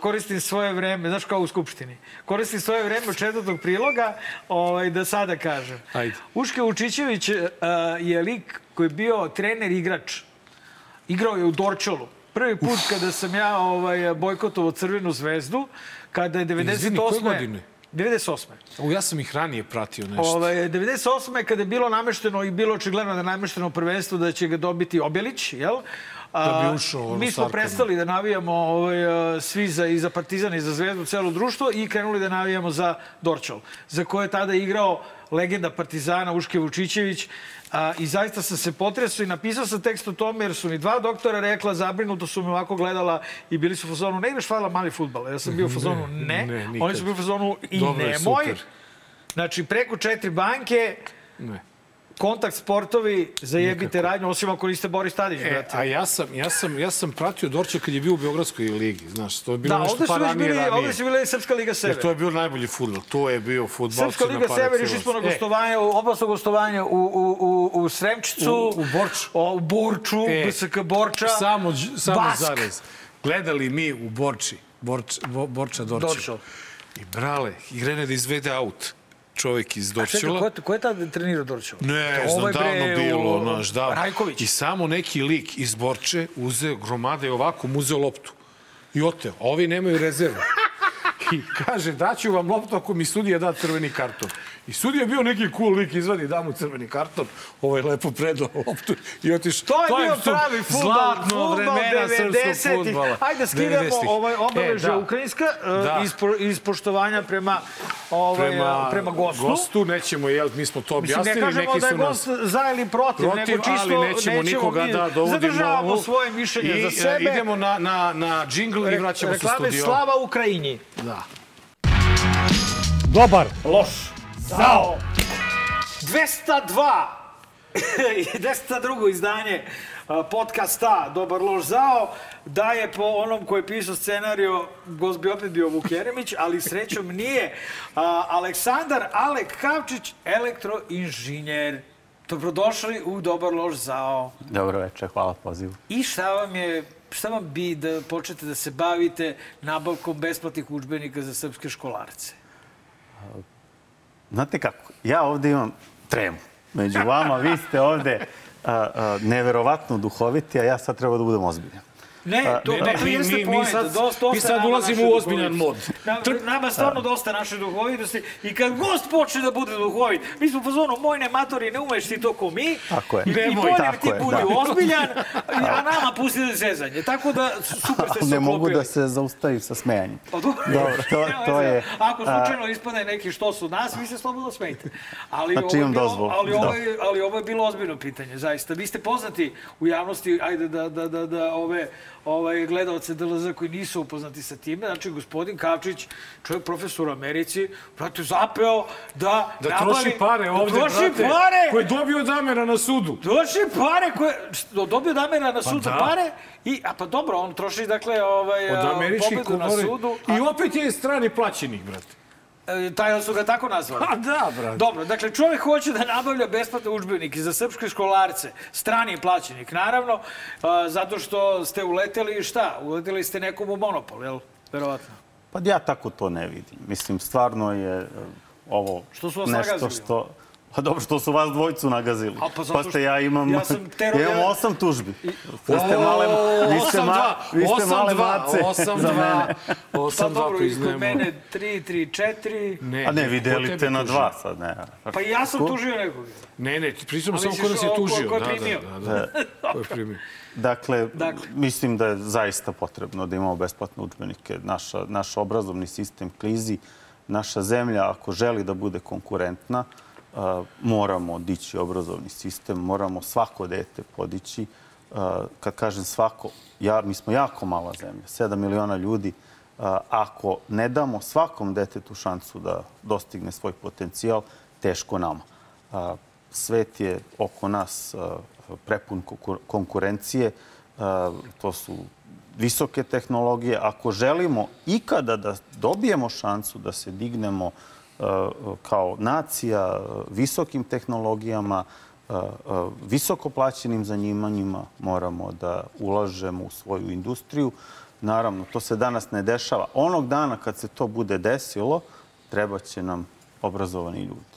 koristim svoje vreme, znaš kao u Skupštini, koristim svoje vreme od četvrtog priloga ovaj, da sada kažem. Ajde. Uške Vučićević e, je lik koji je bio trener igrač. Igrao je u Dorčolu. Prvi put kada sam ja ovaj, bojkotovao Crvenu zvezdu, kada je 98. Izvini, koje godine? 98. U, ja sam ih ranije pratio nešto. Ovaj, 98. kada je bilo namešteno i bilo očigledno da je namešteno prvenstvo da će ga dobiti Objelić, jel? Da bi ušao, ono, Mi smo Sarkanu. prestali da navijamo ovaj, a, svi za, i za Partizan i za Zvezdu, celo društvo i krenuli da navijamo za Dorčol, za koje je tada igrao legenda Partizana Uške Vučićević. A, I zaista sam se potresao i napisao sam tekst o tome jer su mi dva doktora rekla, zabrinuto su me ovako gledala i bili su u fazonu, ne igraš hvala mali futbal. Ja sam bio u fazonu, ne. ne, nikad. Oni su bili u fazonu i Dobro je, nemoj. super. Znači, preko četiri banke, Ne. Kontakt sportovi, zajebite radnju, osim ako niste Boris Tadić, E, brate. a ja sam, ja sam, ja sam pratio Dorče kad je bio u Beogradskoj ligi, znaš, to je bilo Da, nešto ovde pa ranije, bili, ranije. ovde su bile Srpska Liga Sever. Jer to je bio najbolji fudbal, to je bio fudbal. Srpska Liga Sever, išli smo na gostovanje, u obalsko gostovanje u, u, u, u Sremčicu. U- u Borču. O, u Borču, E, BSK Borča. Samo, samo Bask. zarez. Gledali mi u Borči Borč, Bo- Borča Dorčel. Dorčel. I brale, i da izvede aut čovjek iz Čekaj, Dorčela. ko je, ko je tad trenirao Dorčeva? Ne To znam, ovaj, bre, davno bilo, u- znaš, da. Rajković. I samo neki lik iz Borče uzeo gromade i ovako mu uzeo loptu. I oteo. A ovi nemaju rezervu. [laughs] I kaže, daću vam loptu ako mi sudija da crveni karton. I sudija je bio neki cool lik, izvadi, da mu crveni karton. Ovo je lepo predao loptu i otiš. To je bio pravi fudbal, Zlatno fudbal vremena srpskog 90-ih. fudbala. Ajde da skidamo 90-ih. ovaj obeležje E, da. ukrajinska Da. uh, iz, po- iz poštovanja prema, ovaj, prema, prema gostu. gostu nećemo, jel, mi smo to Mislim, objasnili, ne kažemo neki da je su nas... gost za ili protiv, protiv, nego čisto ali nećemo, nikoga mi da dovodimo. Zadržavamo svoje mišljenje I, za e, sebe. Idemo na, na, na džingl i vraćamo se u Reklame studio. Slava Ukrajini. Da. Dobar. Loš. Zao. 202. [laughs] I 202. izdanje podcasta Dobar loš zao daje po onom koji je pisao scenario gost bi opet bio Vuk Jeremić, ali srećom nije. Aleksandar Alek Kavčić, elektroinženjer. Dobrodošli u Dobar loš zao. Dobro večer, hvala pozivu. I šta vam je, šta vam bi da počnete da se bavite nabavkom besplatnih udžbenika za srpske školarce? Znate kako, ja ovde imam tremu. Među vama, vi ste ovde a, a, neverovatno duhoviti, a ja sad treba da budem ozbiljan. Ne, A, to, ne, to mi- jeste mi- mi sad- Dosta, dosta mi sad ulazimo u ozbiljan. Na, nama stvarno dosta naše duhovitosti. I kad gost počne da bude duhovit, mi smo fazonu, moj ne matori, ne umeš ti to ko mi. Tako je. I, i Nemoj, bolje tako ti je, budi da. ozbiljan, [laughs] a nama pusti da zezanje. Tako da, super ste [laughs] se ne mogu da se zaustavim sa smejanjem. Dobro, [laughs] Dobro, to, to je... Ako a, slučajno ispane neki što su nas, vi se slobodno smejte. Ali, Znači, ovo bilo, ali, ovo Da. je, ali ovo je bilo ozbiljno pitanje, zaista. Vi ste poznati u javnosti, ajde da, da, da, da ove ovaj, gledalce DLZ koji nisu upoznati sa time. Znači, gospodin Kavčić, čovjek profesor u Americi, brate, zapeo da Da nabavi- troši pare da ovde, troši brate, pare! koje je dobio od Amera na sudu. Troši pare koje... što, Dobio Damira na sud za da. pare i... A pa dobro, on troši, dakle, ovaj, Od pobedu na sudu. I opet je strani plaćenik, brate. E, taj su ga tako nazvali. A da, brate. Dobro, dakle, čovjek hoće da nabavlja besplatne udžbenike za srpske školarce, strani plaćenik, naravno, a, zato što ste uleteli i šta? Uleteli ste nekom u monopol, jel? Verovatno. Pa ja tako to ne vidim. Mislim, stvarno je e, ovo Što su vas nešto nagazili? što... Pa dobro, što su vas dvojicu nagazili. A, pa zato pa ste ja imam... ja sam tero- ja imam osam tužbi. Vi ste male, vi ste ma, vi ste male mace za mene. [laughs] Pa 8-2 dobro, i kod priznajemo. mene 3, 3, 4. Ne, A ne, vi delite na dva sad, ne. Pa ja sam Ko? tužio nekoga. Ne, ne, pričamo samo ko nas je tužio. ko je Da, primio? Da, da, da. [laughs] Ko je primio? Dakle, Dakle. mislim da je zaista potrebno da imamo besplatne udžbenike. Naša, naš obrazovni sistem klizi. Naša zemlja, ako želi da bude konkurentna, moramo dići obrazovni sistem, moramo svako dete podići. Kad kažem svako, ja, mi smo jako mala zemlja, 7 miliona ljudi. Ako ne damo svakom detetu šansu da dostigne svoj potencijal, teško nama. Svet je oko nas prepun konkur- konkurencije. To su visoke tehnologije. Ako želimo ikada da dobijemo šansu da se dignemo kao nacija visokim tehnologijama, visoko plaćenim zanimanjima, moramo da ulažemo u svoju industriju. Naravno, to se danas ne dešava. Onog dana kad se to bude desilo, treba će nam obrazovani ljudi.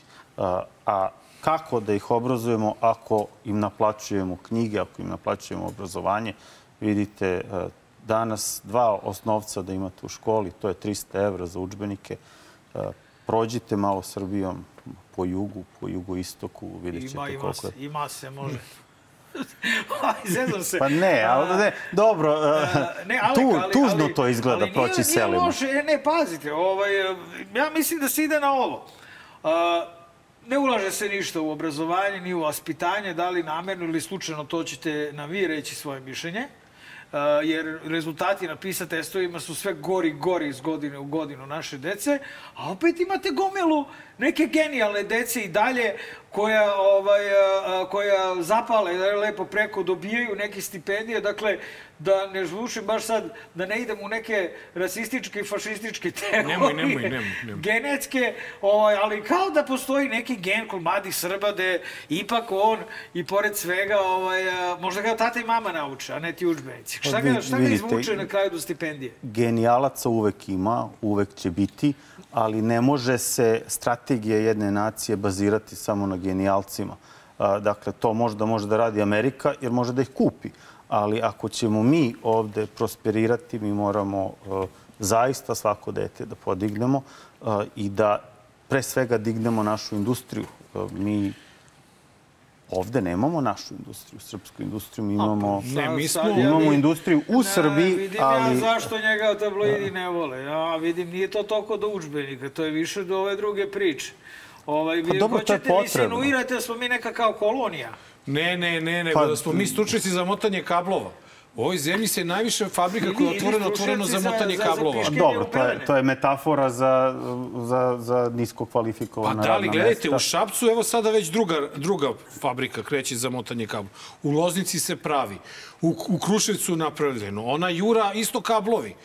A, kako da ih obrazujemo ako im naplaćujemo knjige, ako im naplaćujemo obrazovanje? Vidite, e, danas dva osnovca da imate u školi, to je 300 evra za učbenike. Prođite malo Srbijom po jugu, po jugoistoku, vidjet ćete Ima, ima koliko se, je. ima se, može. [laughs] Zezam se. Pa ne, ali ne, dobro, e, Ne, ali, tu, ali, tužno ali, to izgleda ali proći nije, selima. Nije loše, e, ne, pazite, ovaj, e, ja mislim da se ide na ovo. A, ne ulaže se ništa u obrazovanje, ni u vaspitanje, da li namerno ili slučajno, to ćete nam vi reći svoje mišljenje. A, jer rezultati na PISA testovima su sve gori gori iz godine u godinu naše dece, a opet imate gomilu neke genijalne dece i dalje koja, ovaj, koja zapale lepo preko, dobijaju neke stipendije. Dakle, da ne zvučim baš sad, da ne idem u neke rasističke i fašističke teorije. [laughs] Nemoj, nemoj, nemoj, nemoj. Genetske, ovaj, ali kao da postoji neki gen kod mladih Srba da ipak on i pored svega, ovaj, možda ga tata i mama nauče, a ne ti učbenici. Šta ga, šta ga izvuče na kraju do stipendije? genijalaca uvek ima, uvek će biti, ali ne može se strategija jedne nacije bazirati samo na genijalcima. Dakle, to možda može da radi Amerika jer može da ih kupi. Ali ako ćemo mi ovde prosperirati, mi moramo e, zaista svako dete da podignemo e, i da pre svega dignemo našu industriju. E, Mi ovde nemamo našu industriju, srpsku industriju, mi imamo, Ne, mi smo... Imamo industriju u Srbiji, Ne, vidim ali... ja zašto njega tabloidi ne vole. Ja vidim, nije to toliko do učbenika, to je više do ove druge priče. Ovaj, vi Pa dobro, to je hoćete, potrebno. insinuirate da smo mi neka kao kolonija. Ne, ne, ne, nego Pa- da smo mi stručnjaci za motanje kablova. U ovoj zemlji se najviše fabrika koja je otvorena, otvoreno za za- motanje za- za kablova. piške. Dobro, to je, to je metafora za, za, za nisko Pa kvalifikovana da, ali radna gledajte, mesta. u Šapcu evo sada već druga, druga fabrika kreće za motanje kabla. U Loznici se pravi. U, u Kruševcu napravljeno. Ona Jura isto kablovi.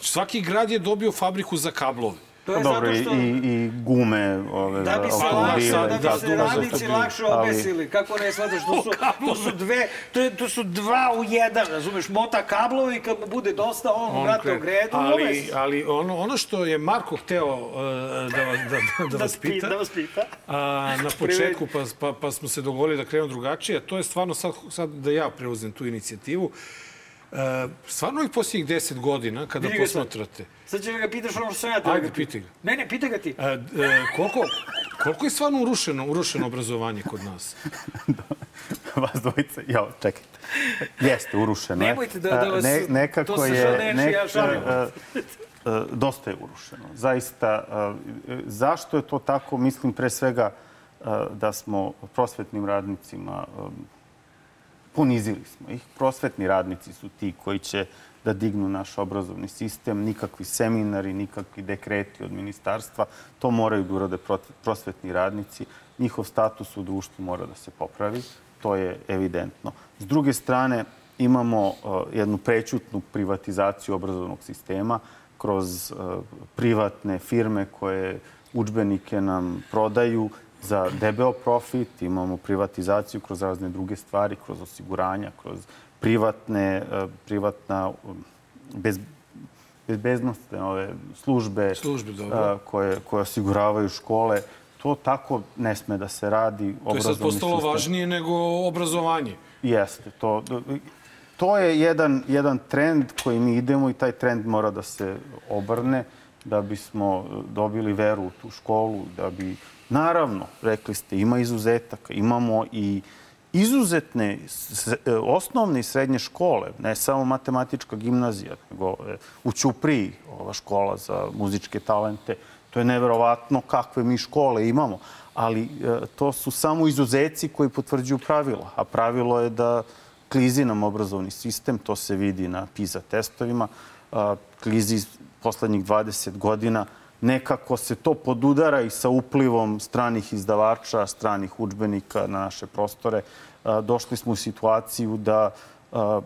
Svaki grad je dobio fabriku za kablove. To je Dobro, zato što... i, i gume ove, Da bi se lakše, i da bi tako se dalje. radnici lakše Ali- obesili. Kako ne shvataš, to su, to su dve, to, je, to su dva u jedan, razumeš, mota kablovi i kad mu bude dosta, on, on vrate kre- u gredu, ali, obesi. ali ono, ono što je Marko hteo uh, da, vas- da, da, da [laughs] vas pi- pita, Da vas pita. a, na početku, pa, pa, pa smo se dogovorili da krenemo drugačije, to je stvarno sad, sad da ja preuzem tu inicijativu. E, stvarno i posljednjih deset godina, kada posmatrate, Sad će da ga pitaš ono što sam ja da Ajde, ga pitaj ga. Ne, ne, pita ga ti. E, e, koliko, koliko je stvarno urušeno, urušeno obrazovanje kod nas? [laughs] Vas dvojica, ja, čekajte. Jeste, urušeno. Nemojte da- da E, vas- nekako to se je, ja šalim. e, e, dosta je urušeno. Zaista, e, e, zašto je to tako? Mislim pre svega e, da smo prosvetnim radnicima e, ponizili smo ih. Prosvetni radnici su ti koji će da dignu naš obrazovni sistem, nikakvi seminari, nikakvi dekreti od ministarstva. To moraju da urade prosvetni radnici. Njihov status u društvu mora da se popravi. To je evidentno. S druge strane, imamo uh, jednu prećutnu privatizaciju obrazovnog sistema kroz uh, privatne firme koje učbenike nam prodaju za debeo profit, imamo privatizaciju kroz razne druge stvari, kroz osiguranja, kroz privatne, uh, privatna um, bez, bezbednostne ove službe, Službe, dobro. uh, koje, koje osiguravaju škole. To tako ne sme da se radi. To je sad postalo sistem- važnije nego obrazovanje. Jeste. To, to je jedan, jedan trend koji mi idemo i taj trend mora da se obrne da bismo dobili veru u tu školu, da bi... Naravno, rekli ste, ima izuzetaka. Imamo i izuzetne osnovne i srednje škole, ne samo matematička gimnazija, nego e, u Ćupriji, ova škola za muzičke talente. To je neverovatno kakve mi škole imamo, ali e, to su samo izuzeci koji potvrđuju pravila, a pravilo je da klizi nam obrazovni sistem, to se vidi na PISA testovima, klizi poslednjih 20 godina, nekako se to podudara i sa uplivom stranih izdavača, stranih učbenika na naše prostore. A, Došli smo u situaciju da a,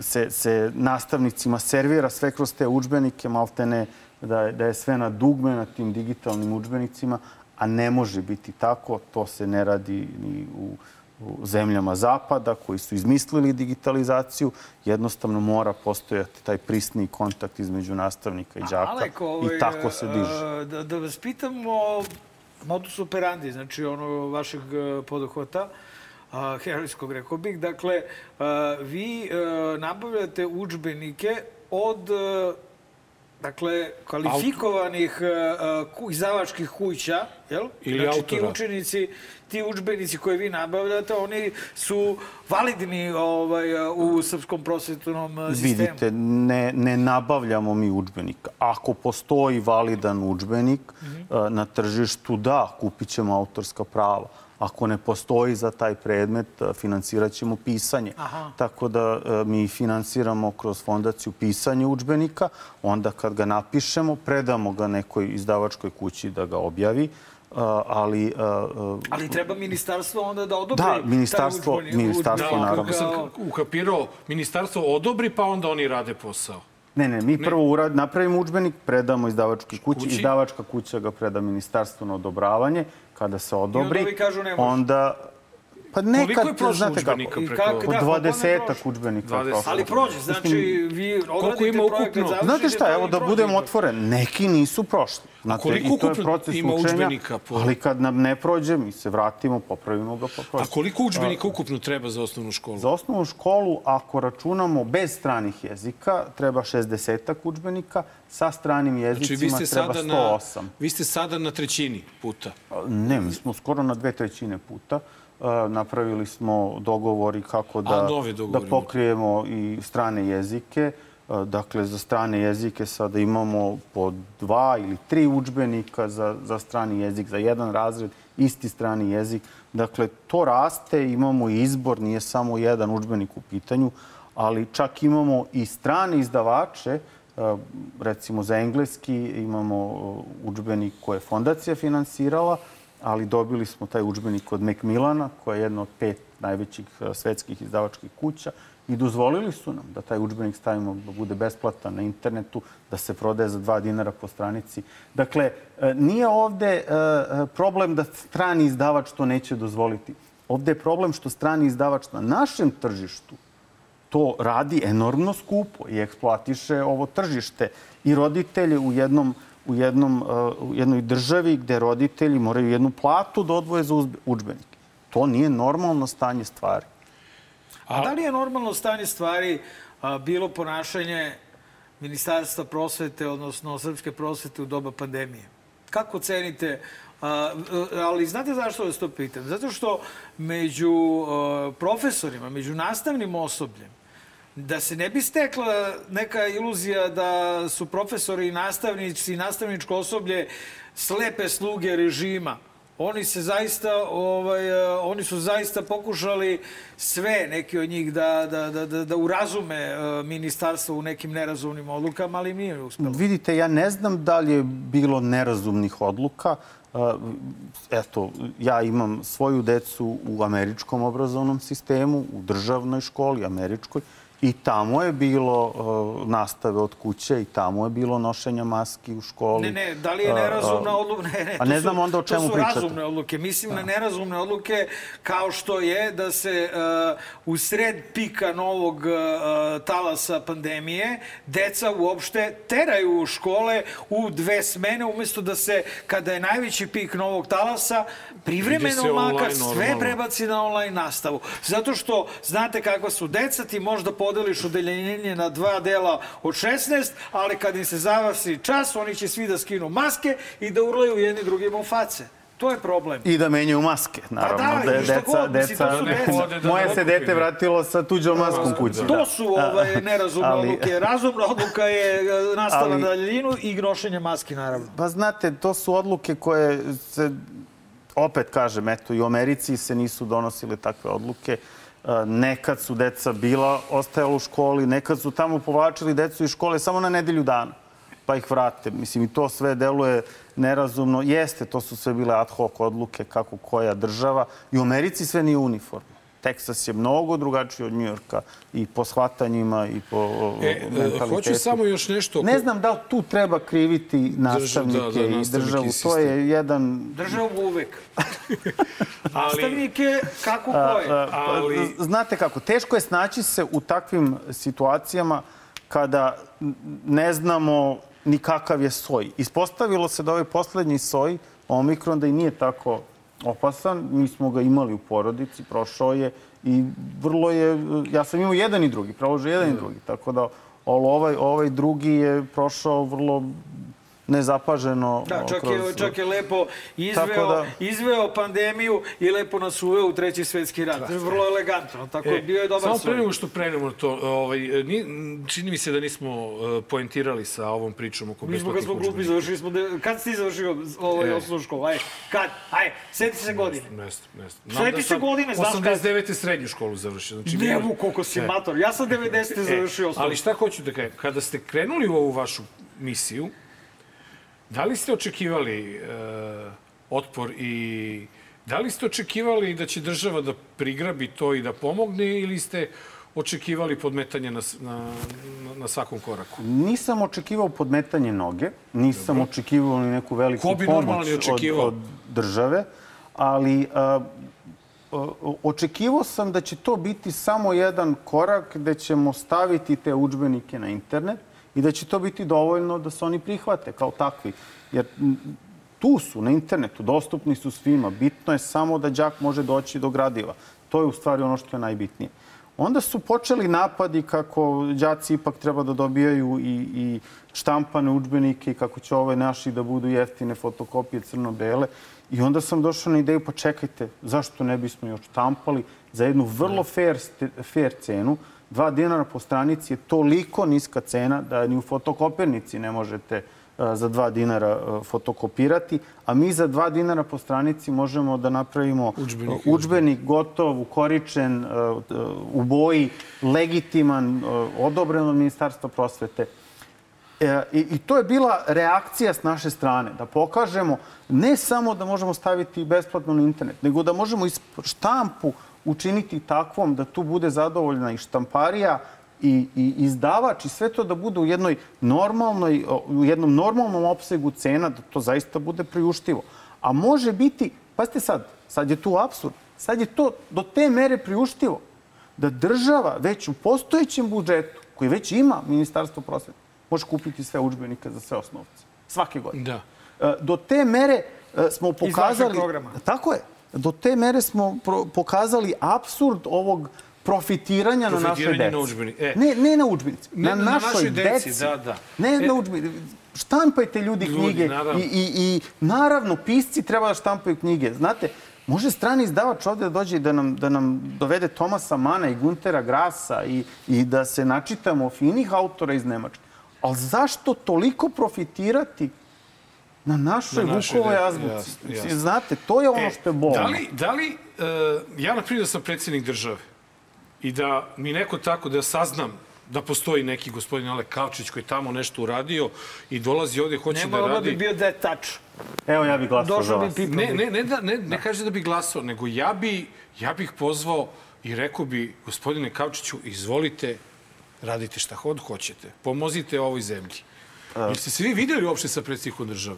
se, se nastavnicima servira sve kroz te učbenike, maltene da da je sve na dugme na tim digitalnim učbenicima, a ne može biti tako. To se ne radi ni u, u zemljama Zapada koji su izmislili digitalizaciju. Jednostavno mora postojati taj prisni kontakt između nastavnika i đaka Alek, ovaj, i tako se diže. a, Da, da vas pitam o modus operandi, znači ono vašeg e, poduhvata, a, herojskog, rekao bih. Dakle, vi nabavljate učbenike od dakle, kvalifikovanih ku, izdavačkih kuća, jel? Ili znači, autora. ti učenici, ti učbenici koje vi nabavljate, oni su validni ovaj, u srpskom prosvetnom sistemu. Vidite, ne, ne nabavljamo mi učbenik. Ako postoji validan učbenik eh, na tržištu, da, kupit ćemo autorska prava. Ako ne postoji za taj predmet, eh, financirat ćemo pisanje. Aha. Tako da eh, mi finansiramo kroz fondaciju pisanje učbenika. Onda kad ga napišemo, predamo ga nekoj izdavačkoj kući da ga objavi. ali... Ali treba ministarstvo onda da odobri Da, ministarstvo, taj ministarstvo udžbenik naravno. Sam ukapirao, ministarstvo odobri, pa onda oni rade posao. Ne, ne, mi prvo urad, napravimo udžbenik, predamo izdavačkoj kući, Kući. izdavačka kuća ga preda ministarstvu na odobravanje, kada se odobri, ovi kažu onda... Pa nekad, Koliko je prošlo znate kako, udžbenika preko... kako- po da, dvadesetak prošlo? udžbenika. 20. prošlo. Ali prođe, znači vi odradite ima projekat, ukupno? Znate šta, evo da budem otvoren, neki nisu prošli. Znate, koliko i to je ukupno proces ima učenja, udžbenika po- Ali kad nam ne prođe, mi se vratimo, popravimo ga, pa prođe. A koliko udžbenika ukupno treba za osnovnu školu? Za osnovnu školu, ako računamo bez stranih jezika, treba 60 udžbenika, sa stranim Znači, jezicima ste, treba sada 108. na, vi ste sada na trećini puta. Ne, mi smo skoro na dve trećine puta. E, napravili smo dogovori kako da, da pokrijemo i strane jezike. E, dakle, za strane jezike sada imamo po dva ili tri udžbenika za, za strani jezik, za jedan razred, isti strani jezik. Dakle, to raste, imamo i izbor, nije samo jedan udžbenik u pitanju, ali čak imamo i strane izdavače, e, recimo za engleski imamo udžbenik koje je fondacija finansirala, ali dobili smo taj udžbenik od Macmillana, koja je jedna od pet najvećih e, svetskih izdavačkih kuća i dozvolili su nam da taj udžbenik stavimo da bude besplatan na internetu, da se prodaje za dva dinara po stranici. Dakle, e, nije ovde e, problem da strani izdavač to neće dozvoliti. Ovde je problem što strani izdavač na našem tržištu to radi enormno skupo i eksploatiše ovo tržište. I roditelje u jednom u, jednom, uh, u jednoj državi gde roditelji moraju jednu platu da odvoje za udžbenike. To nije normalno stanje stvari. A da li je normalno stanje stvari bilo ponašanje Ministarstva prosvete, odnosno srpske prosvete u doba pandemije? Kako cenite A, ali znate zašto vas to pitam? Zato što među a, profesorima, među nastavnim osobljem, da se ne bi stekla neka iluzija da su profesori i nastavnici i nastavničko osoblje slepe sluge režima. Oni se zaista, ovaj, eh, oni su zaista pokušali sve, neki od njih, da, da, da, da, da urazume eh, ministarstvo u nekim nerazumnim odlukama, ali im nije uspelo. Vidite, ja ne znam da li je bilo nerazumnih odluka. Uh, Eto, ja imam svoju decu u američkom obrazovnom sistemu, u državnoj školi, američkoj, I tamo je bilo uh, nastave od kuće i tamo je bilo nošenja maski u školi. Ne, ne, da li je nerazumna odluka? [laughs] Ne, ne, A ne znam onda o čemu To su pričate. razumne odluke. Mislim na nerazumne odluke kao što je da se uh, u sred pika novog uh, talasa pandemije deca uopšte teraju u škole u dve smene umesto da se, kada je najveći pik novog talasa, privremeno makar online sve normalno. prebaci na online nastavu. Zato što znate kakva su deca, ti možda podeliš odeljenje na dva dela od 16, ali kad im se zavasi čas, oni će svi da skinu maske i da urlaju jedni drugima u face. To je problem. I da menjaju maske, naravno. da, je i šta deca, god, deca, su deca. moje se dete vratilo sa tuđom maskom kući. To su ovaj, [laughs] nerazumne Ali- odluke. Razumna odluka je e, nastava Ali- na daljinu i nošenje maski, naravno. Pa znate, to su odluke koje se, opet kažem, eto, i u Americi se nisu donosile takve odluke. E, Nekad su deca bila, ostajala u školi, nekad su tamo povlačili decu iz škole samo na nedelju dana, pa ih vrate. Mislim, i to sve deluje nerazumno. Jeste, to su sve bile ad hoc odluke, kako koja država. I u Americi sve nije uniformno. Teksas je mnogo drugačiji od Njujorka i po shvatanjima i po E, e, mentalitetu. hoću samo još nešto... Ne znam da li tu treba kriviti nastavnike da, da, i državu. i To je jedan... Državu uvek. [laughs] Ali, Nastavnike kako koje. a, Ali- Znate kako, teško je snaći se u takvim situacijama kada ne znamo ni kakav je soj. Ispostavilo se da ovaj poslednji soj, Omikron, da i nije tako opasan. Mi smo ga imali u porodici, prošao je i vrlo je... Ja sam imao jedan i drugi, proložio jedan i drugi. Tako da ovaj, ovaj drugi je prošao vrlo nezapaženo. Da, čak kroz- je, čak je lepo izveo, da- izveo pandemiju i lepo nas uveo u treći svetski rat. Vrlo elegantno, tako je, bio je dobar E, Samo pre nego što prenemo to, ovaj, ni, čini mi se da nismo uh, poentirali sa ovom pričom oko Mi smo kad besplatnih smo glupi završili smo... De... Kad si ti završio ovaj E. osnovnu školu? Ajde, kad? Ajde, sjeti se godine. Znam. Sjeti Znam da se godine, znaš kad? 89. srednju školu završio. Znači, Ne, bilo- mu, koliko si E. mator. Ja sam 90. završio osnovnu. Ali šta hoću da kažem? Kada ste krenuli u ovu vašu misiju, da li ste očekivali uh, otpor i da li ste očekivali da će država da prigrabi to i da pomogne ili ste očekivali podmetanje na, na, na, svakom koraku? Nisam očekivao podmetanje noge, nisam očekivao ni neku veliku pomoć od, od države, ali a, a, očekivao sam da će to biti samo jedan korak gde ćemo staviti te učbenike na internet i da će to biti dovoljno da se oni prihvate kao takvi. Jer tu su na internetu, dostupni su svima. Bitno je samo da đak može doći do gradiva. To je u stvari ono što je najbitnije. Onda su počeli napadi kako đaci ipak treba da dobijaju i, i štampane učbenike i kako će ove naši da budu jeftine fotokopije crno-bele. I onda sam došao na ideju, pa čekajte, zašto ne bismo još štampali za jednu vrlo fair, ste- fair cenu. Dva dinara po stranici je toliko niska cena da ni u fotokopirnici ne možete a, za dva dinara a, fotokopirati, a mi za dva dinara po stranici možemo da napravimo Udžbenik. udžbenik gotov, ukoričen, u boji, legitiman, odobren od Ministarstva prosvete. E, i, I to je bila reakcija s naše strane, da pokažemo ne samo da možemo staviti besplatno na internet, nego da možemo iz štampu učiniti takvom da tu bude zadovoljna i štamparija i, i izdavač i sve to da bude u jednoj normalnoj, u jednom normalnom opsegu cena, da to zaista bude priuštivo. A može biti, pazite sad, sad je tu absurd, sad je to do te mere priuštivo da država već u postojećem budžetu, koji već ima Ministarstvo prosvete, može kupiti sve udžbenike za sve osnovce. Svake godine. Da. E, Do te mere e, smo vašeg pokazali... programa. Tako je. Do te mere smo pokazali absurd ovog profitiranja na našoj deci. na. E. Ne, ne na udžbenicima. Ne, na, na našoj, našoj deci, da, da. Ne E. na udžbenicima. Štampajte ljudi Ljudi, knjige naravno. i, i, i naravno pisci treba da štampaju knjige. Znate, može strani izdavač ovde da dođe i da nam, da nam dovede Tomasa Mana i Guntera Grasa i, i da se načitamo finih autora iz Nemačke. Ali zašto toliko profitirati na našoj, Na Vukovoj azbuci? jasno. Znate, to je ono što je bolno. Da li, da li uh, ja na primjer da sam predsjednik države i da mi neko tako da saznam da postoji neki gospodin Ale Kavčić koji je tamo nešto uradio i dolazi ovde, hoće Ne da da radi... bi bio dead touch. Evo ja bih glasao za Došao bi vas. Ne, ne, ne, da, ne, ne kaže da bi glasao, nego ja bi, ja bih pozvao i rekao bi, gospodine Kavčiću, izvolite, radite šta god hoćete. Pomozite ovoj zemlji. Jeste se vi videli uopšte sa predsjednikom države?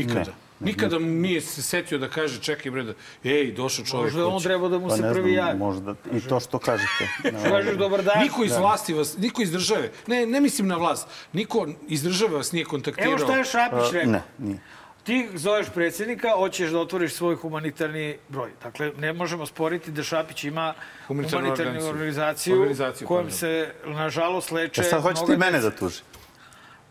Ikada? Nikada mu nije se setio da kaže, čekaj bre, da, ej, došao čovjek. Možda on treba da mu Pa se ne prvi javi. možda i to što kažete. [laughs] Ne, Kažeš dobar dan. Niko iz vlasti vas, niko iz države, ne, ne mislim na vlast, niko iz države vas nije kontaktirao. Evo šta je Šapić rekao. Ne, nije. Ti zoveš predsjednika, hoćeš da otvoriš svoj humanitarni broj. Dakle, ne možemo sporiti da Šapić ima Humanitarnu humanitarnu organizaciju. organizaciju, kojom se, nažalost, leče... E sad hoćete i mene da tuži.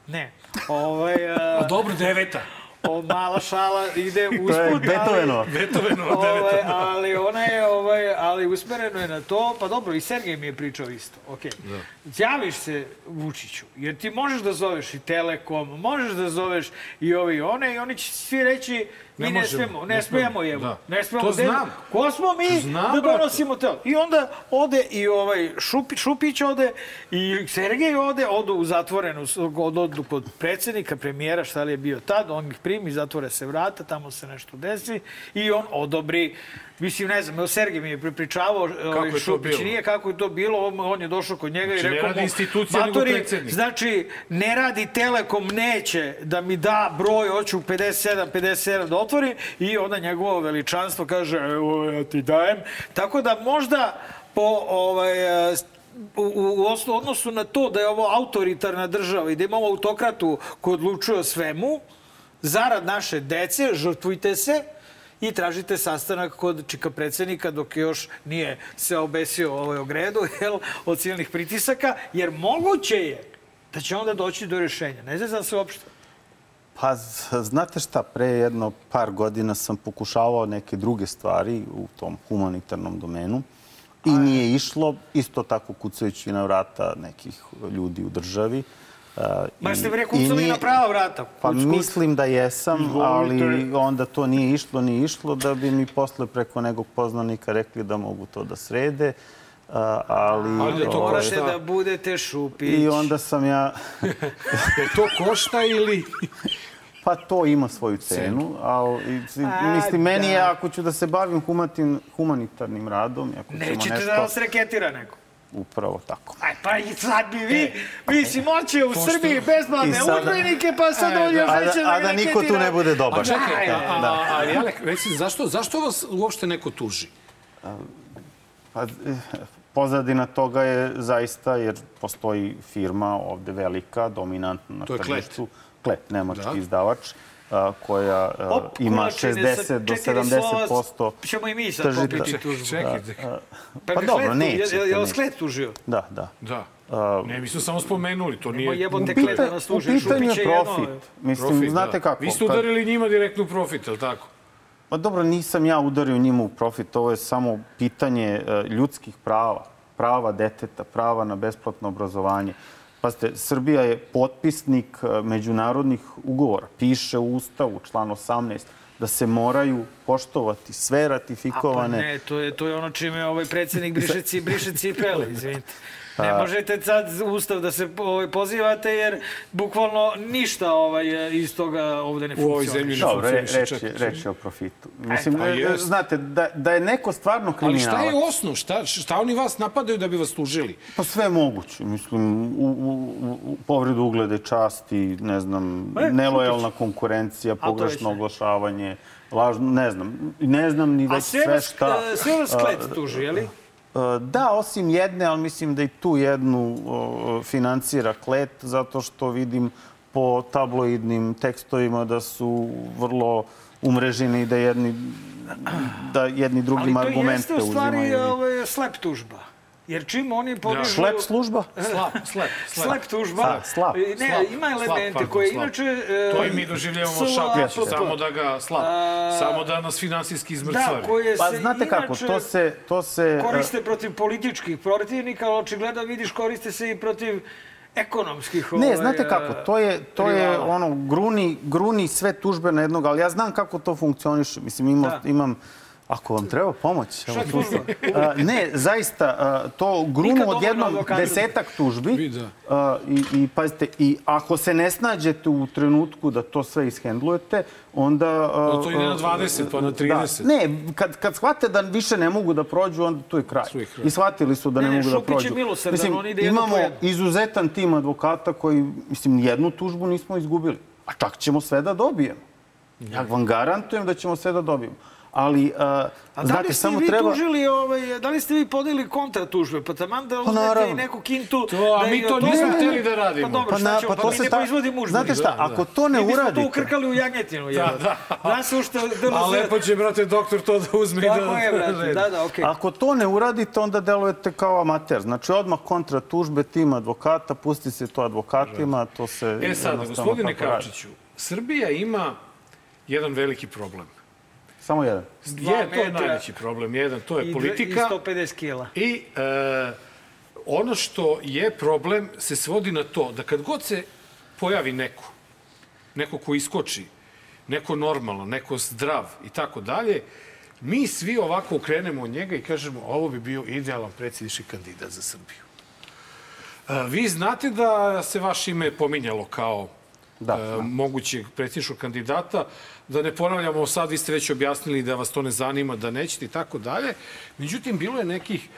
Ne. Ovaj, A a, dobro, deveta. O, mala šala ide usput, To je ali... Beethovenova. Beethovenova Ovaj, ali ona je, ovaj, ali usmereno je na to, pa dobro, i Sergej mi je pričao isto. Okay. Javiš se Vučiću, jer ti možeš da zoveš i Telekom, možeš da zoveš i ove i one, i oni će svi reći, Ne ne, možemo, smemo, ne smemo, evo, da. ne smemo. To da- znam. Ko smo mi Znam, da donosimo to? I onda ode i ovaj Šupi, Šupić ode i Sergej ode, odu u zatvorenu, odu, kod predsjednika, premijera, šta li je bio tad, on ih primi, zatvore se vrata, tamo se nešto desi i on odobri Mislim, ne znam, Sergej mi je pripričavao, ovaj, je to Šupić bilo? nije kako je to bilo, on, on je došao kod njega Znači, i rekao mu, institucija, "Matori, predsjednik." Znači, ne radi Telekom, neće da mi da broj, hoću 57, 57 da otvorim i onda njegovo veličanstvo kaže, evo ja ti dajem. Tako da možda po ovaj, eh, u, u osno- odnosu na to da je ovo autoritarna država i da imamo autokratu koji odlučuje o svemu, zarad naše dece, žrtvujte se i tražite sastanak kod čika predsjednika dok još nije se obesio ovaj ogredu [laughs] jel, od silnih pritisaka, jer moguće je da će onda doći do rješenja. Ne znam se uopšte. Pa, znate šta, pre jedno par godina sam pokušavao neke druge stvari u tom humanitarnom domenu i nije išlo, isto tako kucajući na vrata nekih ljudi u državi. Uh, Ma ste bre i kucali na prava vrata. Pa Kuc, kuc. mislim da jesam, Izvolite. ali onda to nije išlo, nije išlo, da bi mi posle preko nekog poznanika rekli da mogu to da srede. Uh, ali, Ali to ovaj, Morate košta. da budete šupić. I onda sam ja... [laughs] To košta ili... [laughs] Pa to ima svoju cenu, ali mislim, meni je, da. ako ću da se bavim humatin, humanitarnim radom, ako ćemo Nećete nešto... da vas reketira neko. Upravo tako. Aj, pa i sad bi vi, vi si moće u pošto- Srbiji I besplatne sada- udžbenike, pa sad E, on da. još A neće da, a da niko tu ne bude dobar. A čekaj, Da, a, da. a, ali Alek, reci, zašto, zašto vas uopšte neko tuži? Pa, pozadina toga je zaista, jer postoji firma ovde velika, dominantna na To je Klet. Klet, nemački Da. izdavač, a, koja a, Op, ima kulačine sa 60 do četiri 70% slova, ćemo i mi sad tržišta. popiti tužbu. Čekajte. Pa, Pa ga dobro, nećete, Je, je nećete. Klet tužio? Da, da. Da. A, Ne, mi smo samo spomenuli, to nije... jebote u, pita, da nas u tuži. pitanju je je jedno, profit. Mislim, Profit, znate da. kako? Vi ste udarili njima direktno u profit, je li tako? Pa dobro, nisam ja udario njima u profit, ovo je samo pitanje e, ljudskih prava, prava deteta, prava na besplatno obrazovanje. Pazite, Srbija je potpisnik e, međunarodnih ugovora. Piše u Ustavu, član 18, da se moraju poštovati sve A pa ratifikovane... ne, to je, to je ono čime ovaj predsjednik briše, briše cipele, izvinite. Ne možete sad ustav da se ovaj, pozivate jer bukvalno ništa ovaj, iz toga ovde ne U ovoj funkcioniše. zemlji ne Dobro, funkcioniše reč, je, reč je o profitu. Mislim, pa e, jest. znate, da, da je neko stvarno Ali kriminalac... šta je osnov? Šta, šta oni vas napadaju da bi vas tužili? Pa sve je moguće. Mislim, u, u, u povredu uglede časti, ne znam, E, nelojalna konkurencija, pogrešno oglašavanje, lažno, ne znam. Ne znam ni A već sve šta. e, sve vas Klet tuži, je li? E, Da, osim jedne, ali mislim da i tu jednu financira klet, zato što vidim po tabloidnim tekstovima da su vrlo umreženi i da jedni, da jedni drugim Ali to argumente jeste u stvari uzimaju. ovaj, slep tužba. Jer čim oni podižu... Šlep služba? Slap, slep, [laughs] slep. Slep tužba. Slap, slap. E, Ne, Slap, ima slap, elemente pardon, koje slap. inače... e, To i mi doživljavamo šapić, samo da ga slap, samo da nas finansijski izmrcvari. Da, koje Pa se znate kako, inače to se... To se koriste protiv političkih protivnika, ali očigledno vidiš koriste se i protiv ekonomskih Ne, ovaj, znate kako, to je, to je ono, gruni, gruni sve tužbe na jednog, ali ja znam kako to funkcioniše. Mislim, imam, Da. imam Ako vam treba pomoć, evo tu sam. Ne, zaista, a, to grunu od jednom desetak tužbi da. a, i, i pazite, i ako se ne snađete u trenutku da to sve ishendlujete, onda... a, No, to ide na 20, pa na 30. Da. Ne, kad, kad shvate da više ne mogu da prođu, onda tu je kraj. I shvatili su da ne, Ne, ne, mogu da Šupić je prođu. milosrdan, on ide imamo izuzetan tim advokata koji, mislim, jednu tužbu nismo izgubili. A čak ćemo sve da dobijemo. Ja vam garantujem da ćemo sve da dobijemo. Ali, uh, A da li znate, ste samo vi treba... tužili, ovaj, da li ste vi podeli kontra tužbe? Pa taman da uzmete naravno. i neku kintu... To, a da mi to nismo toga- hteli da radimo. Pa dobro, Pa šta na- ćemo, pa pa, to mi se ne ta- proizvodimo. Znate šta, ako to ne Mi bismo to uradite- ukrkali u jagnjetinu. Da, da. Da se ušte... A lepo će, brate, doktor to da uzme i da... Tako je, brate, da, da, okej. Ako to ne uradite, onda delujete kao amater. Znači, odmah kontra tužbe tim advokata, pusti se to advokatima, to se E jednostavno gospodine. Kavčiću, Srbija ima jedan veliki problem. Samo jedan. dva Je, to je najveći problem. Jedan, to je I, politika. I 150 kila. I e, ono što je problem se svodi na to da kad god se pojavi neko, neko ko iskoči, neko normalno, neko zdrav i tako dalje, mi svi ovako ukrenemo od njega i kažemo ovo bi bio idealan predsjednički kandidat za Srbiju. E, vi znate da se vaše ime pominjalo kao Da, e, mogućeg predsjedničkog kandidata. Da ne ponavljamo sad, vi ste već objasnili da vas to ne zanima, da nećete i tako dalje. Međutim, bilo je nekih e,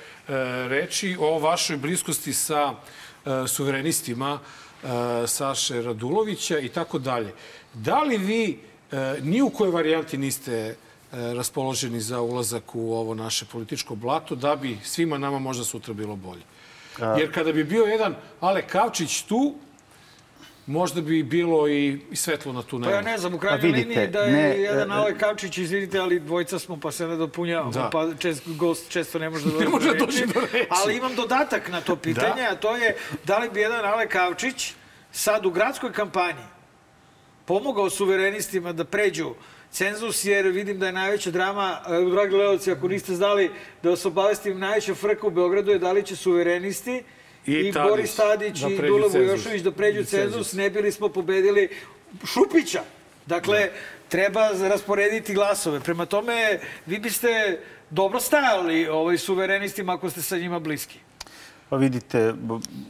reči o vašoj bliskosti sa e, suverenistima e, Saše Radulovića i tako dalje. Da li vi e, ni u kojoj varijanti niste e, raspoloženi za ulazak u ovo naše političko blato, da bi svima nama možda sutra bilo bolje? Jer kada bi bio jedan Ale Kavčić tu, možda bi bilo i, i svetlo na tu Pa ja ne znam, u Pa krajnjoj vidite, liniji da je ne, jedan e, Ale Kavčić, izvidite, ali dvojica smo pa se ne dopunjavamo, Da. pa čest, gost često ne može [laughs] da dođe Ne može do da reči. do reči. Ali imam dodatak na to pitanje, a to je da li bi jedan Ale Kavčić sad u gradskoj kampanji pomogao suverenistima da pređu cenzus, jer vidim da je najveća drama, e, dragi gledalci, ako niste znali, da vas obavestim, najveća frka u Beogradu je da li će suverenisti I i, Tadić Boris Tadić da i Dule cenzus. Vujošević da pređu cenzus, ne bili smo pobedili Šupića. Dakle, treba rasporediti glasove. Prema tome, vi biste dobro stajali ovaj, suverenistima ako ste sa njima bliski. Pa vidite,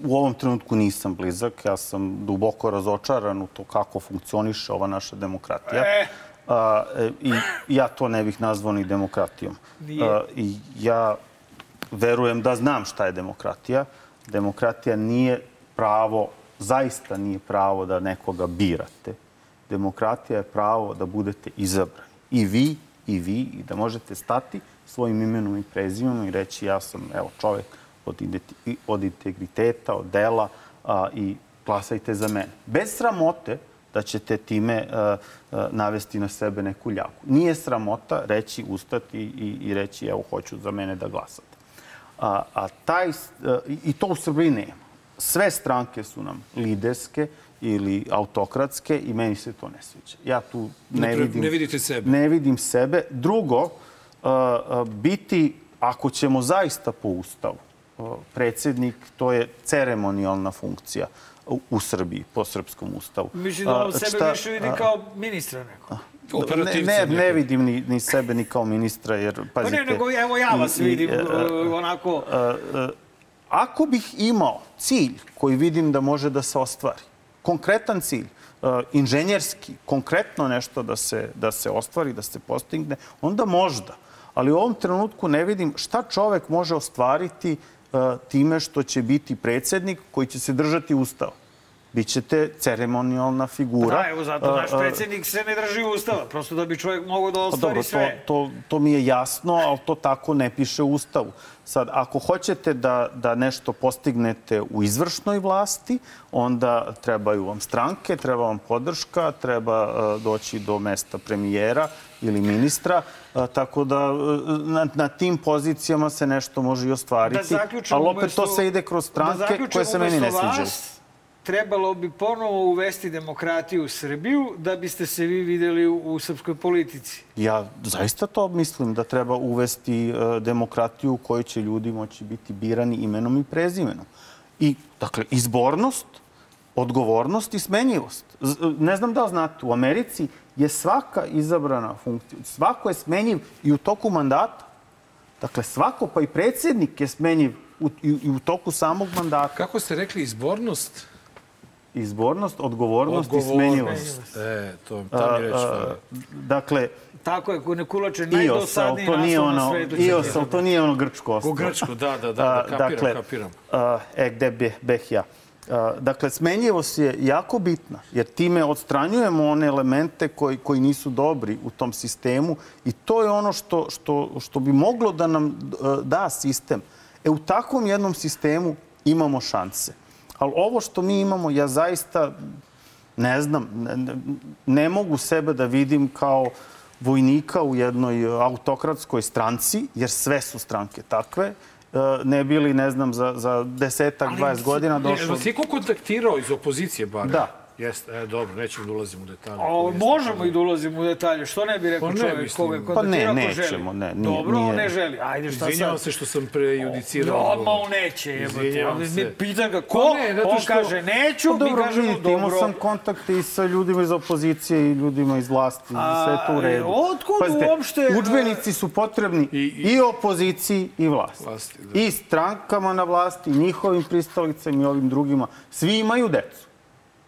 u ovom trenutku nisam blizak. Ja sam duboko razočaran u to kako funkcioniše ova naša demokratija. E. A, e, I ja to ne bih nazvao ni demokratijom. Nije. A, I ja verujem da znam šta je demokratija. Demokratija nije pravo, zaista nije pravo da nekoga birate. Demokratija je pravo da budete izabrani. I vi, i vi, i da možete stati svojim imenom i prezimenom i reći ja sam, evo, čovek od, od integriteta, od dela a, i glasajte za mene. Bez sramote da ćete time a, a, navesti na sebe neku ljaku. Nije sramota reći, ustati i, i reći evo, hoću za mene da glasate. A, a taj, a, i- to u Srbiji nema. Sve stranke su nam liderske ili autokratske i meni se to ne sviđa. Ja tu ne, Ne pre- vidim... ne vidite sebe. Ne vidim sebe. Drugo, a, a, biti, ako ćemo zaista po ustavu, a, predsjednik, to je ceremonijalna funkcija u, u Srbiji, po srpskom ustavu. Mislim da on sebe šta- više vidi kao ministra neko. Ne, ne, ne vidim ni, ni sebe ni kao ministra, jer, Pa pazite... ne, nego evo ja vas i- vidim uh, onako... e, e, Ako bih imao cilj koji vidim da može da se ostvari, konkretan cilj, inženjerski, konkretno nešto da se, da se ostvari, da se postigne, onda možda. Ali u ovom trenutku ne vidim šta čovek može ostvariti time što će biti predsednik koji će se držati ustava. Bićete ceremonijalna figura. Da, evo zato naš E, e, predsjednik se ne drži ustava, prosto da bi čovjek mogao da Pa ostvari dobro, sve. To, to, to mi je jasno, ali to tako ne piše u Ustavu. Sad, ako hoćete da, da nešto postignete u izvršnoj vlasti, onda trebaju vam stranke, treba vam podrška, treba uh, doći do mesta premijera ili ministra, uh, tako da uh, na, na tim pozicijama se nešto može i ostvariti. zaključam, ali opet to umesto- se ide kroz da stranke zaključam, koje se meni ne sviđaju. vas, Trebalo bi ponovo uvesti demokratiju u Srbiju da biste se vi videli u, u srpskoj politici. Ja zaista to mislim da treba uvesti e, demokratiju u kojoj će ljudi moći biti birani imenom i prezimenom. I, dakle, izbornost, odgovornost i smenjivost. Z- ne znam da li znate, u Americi je svaka izabrana funkcija, svako je smenjiv i u toku mandata. Dakle, svako, pa i predsjednik je smenjiv u, i, i u toku samog mandata. Kako ste rekli, izbornost? Izbornost, odgovornost, i Odgovornost. smenjivost. E, to, ta mi reč A. Dakle, Tako je, ko ne kulače najdosadniji to nije naslov na ono, svetu. Ios, ali to nije ono grčko ostrvo. Ko grčko, da, da, da, da, kapiram, dakle, kapiram. a, e, gde bih, beh ja. A, dakle, smenjivost je jako bitna, jer time odstranjujemo one elemente koji, koji nisu dobri u tom sistemu i to je ono što, što, što bi moglo da nam e, da sistem. E, u takvom jednom sistemu imamo šanse. Ali ovo što mi imamo, ja zaista ne znam, ne, ne, mogu sebe da vidim kao vojnika u jednoj e, autokratskoj stranci, jer sve su stranke takve, e, ne bili, ne znam, za, za desetak, 20 godina došlo... Vas je ko kontaktirao iz opozicije, bar? Da. Jeste, e, dobro, nećemo da ulazimo u detalje. O, možemo i da ulazimo u detalje. Što ne bi rekao Pa ne, čovjek mislim. koga je Pa ne, ko nećemo, ne, nije- Dobro, on nije- ne želi. Ajde, šta Izvinjavam sad? se što sam prejudicirao. No, ma on neće, jebote. Izvinjavam On se. mi pita ga ko, Pa ne, zato on što- kaže neću, Pa mi dobro, kažemo vidite, imao dobro. sam kontakte i sa ljudima iz opozicije i ljudima iz vlasti. A, sve to u redu. otkud uopšte, e, Udžbenici su potrebni i, opoziciji i vlasti. Vlasti, da. I strankama na vlasti, i njihovim pristalicama i ovim drugima. Svi imaju decu.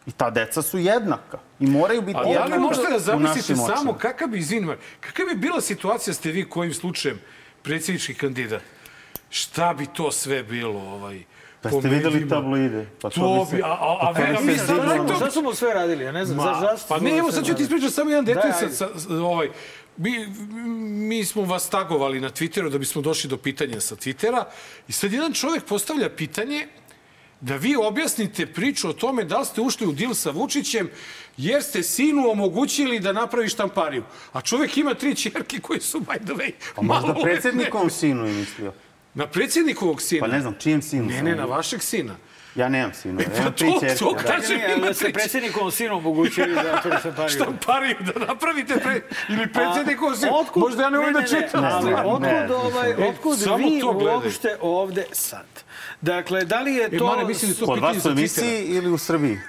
I ta deca su jednaka. I moraju biti A da jednaka li možete da zamislite samo očima. kakav bi, izvinite, kakav bi bila situacija ste vi kojim slučajem predsjednički kandidat? Šta bi to sve bilo? Ovaj, Pa ste videli tabloide? Pa to, To bi a, a, a, pa vi- a bi mi mu sve radili? Ja ne znam, Ma, zašto zašto pa ne, evo sad ću ti ispričati samo jedan detalj. Da, sa, sa, ovaj, mi, mi smo vas tagovali na Twitteru da bismo došli do pitanja sa Twittera i sad jedan čovjek postavlja pitanje da vi objasnite priču o tome da li ste ušli u dil sa Vučićem jer ste sinu omogućili da napravi štampariju. A čovjek ima tri čerke koje su, by the way, Pa možda maloletne. predsjednikovom sinu je mislio. Na predsjednikovog sina? Pa ne znam, čijem sinu Ne, ne, na vašeg sina. Ja nemam sinu. Ja Pa to- čerke. to da. kaže- Ne, ali da ste predsjednikom sinu omogućili da to se pariju. Štampariju da napravite pre... ili predsjednikovog sina. Otkud- Možda ja ne umem da ne, čitam. Ne, ali Ne, otkud, ne, ovaj, E, otkud samo vi uopšte ovde sad? Dakle, da li je E, to... Mare, mislim da to Kod vas u emisiji ili u Srbiji?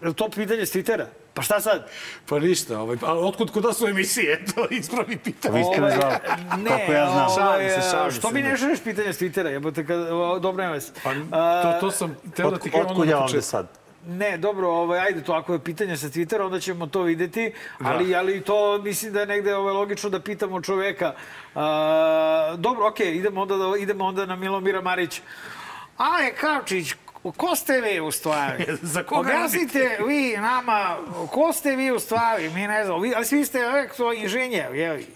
Je li to pitanje s Twittera? Pa šta sad? Pa ništa, ovaj, a otkud kod nas su emisije? [laughs] To ispravi pitanje. Vi ste me zvali. Ne, Koliko ja znam. ovaj, Šalim se, šalim što se, mi da. ne šalješ pitanje s Twittera, jebote, kad, dobro nema vas. Pa, to, to sam teo da ti kažem Otkud ja na ovde sad? Ne, dobro, ovaj, ajde, to ako je pitanje sa Twittera, onda ćemo to videti, ali, ali to mislim da je negde ovaj, logično da pitamo čoveka. A, dobro, okej, idemo, onda, da- idemo onda na Milomira Marića. Ale, Kavčić, ko ste vi u stvari? [laughs] Za koga Objasnite vi nama, ko ste vi u stvari? Mi ne znamo, vi, ali svi ste elektro inženjer, je li?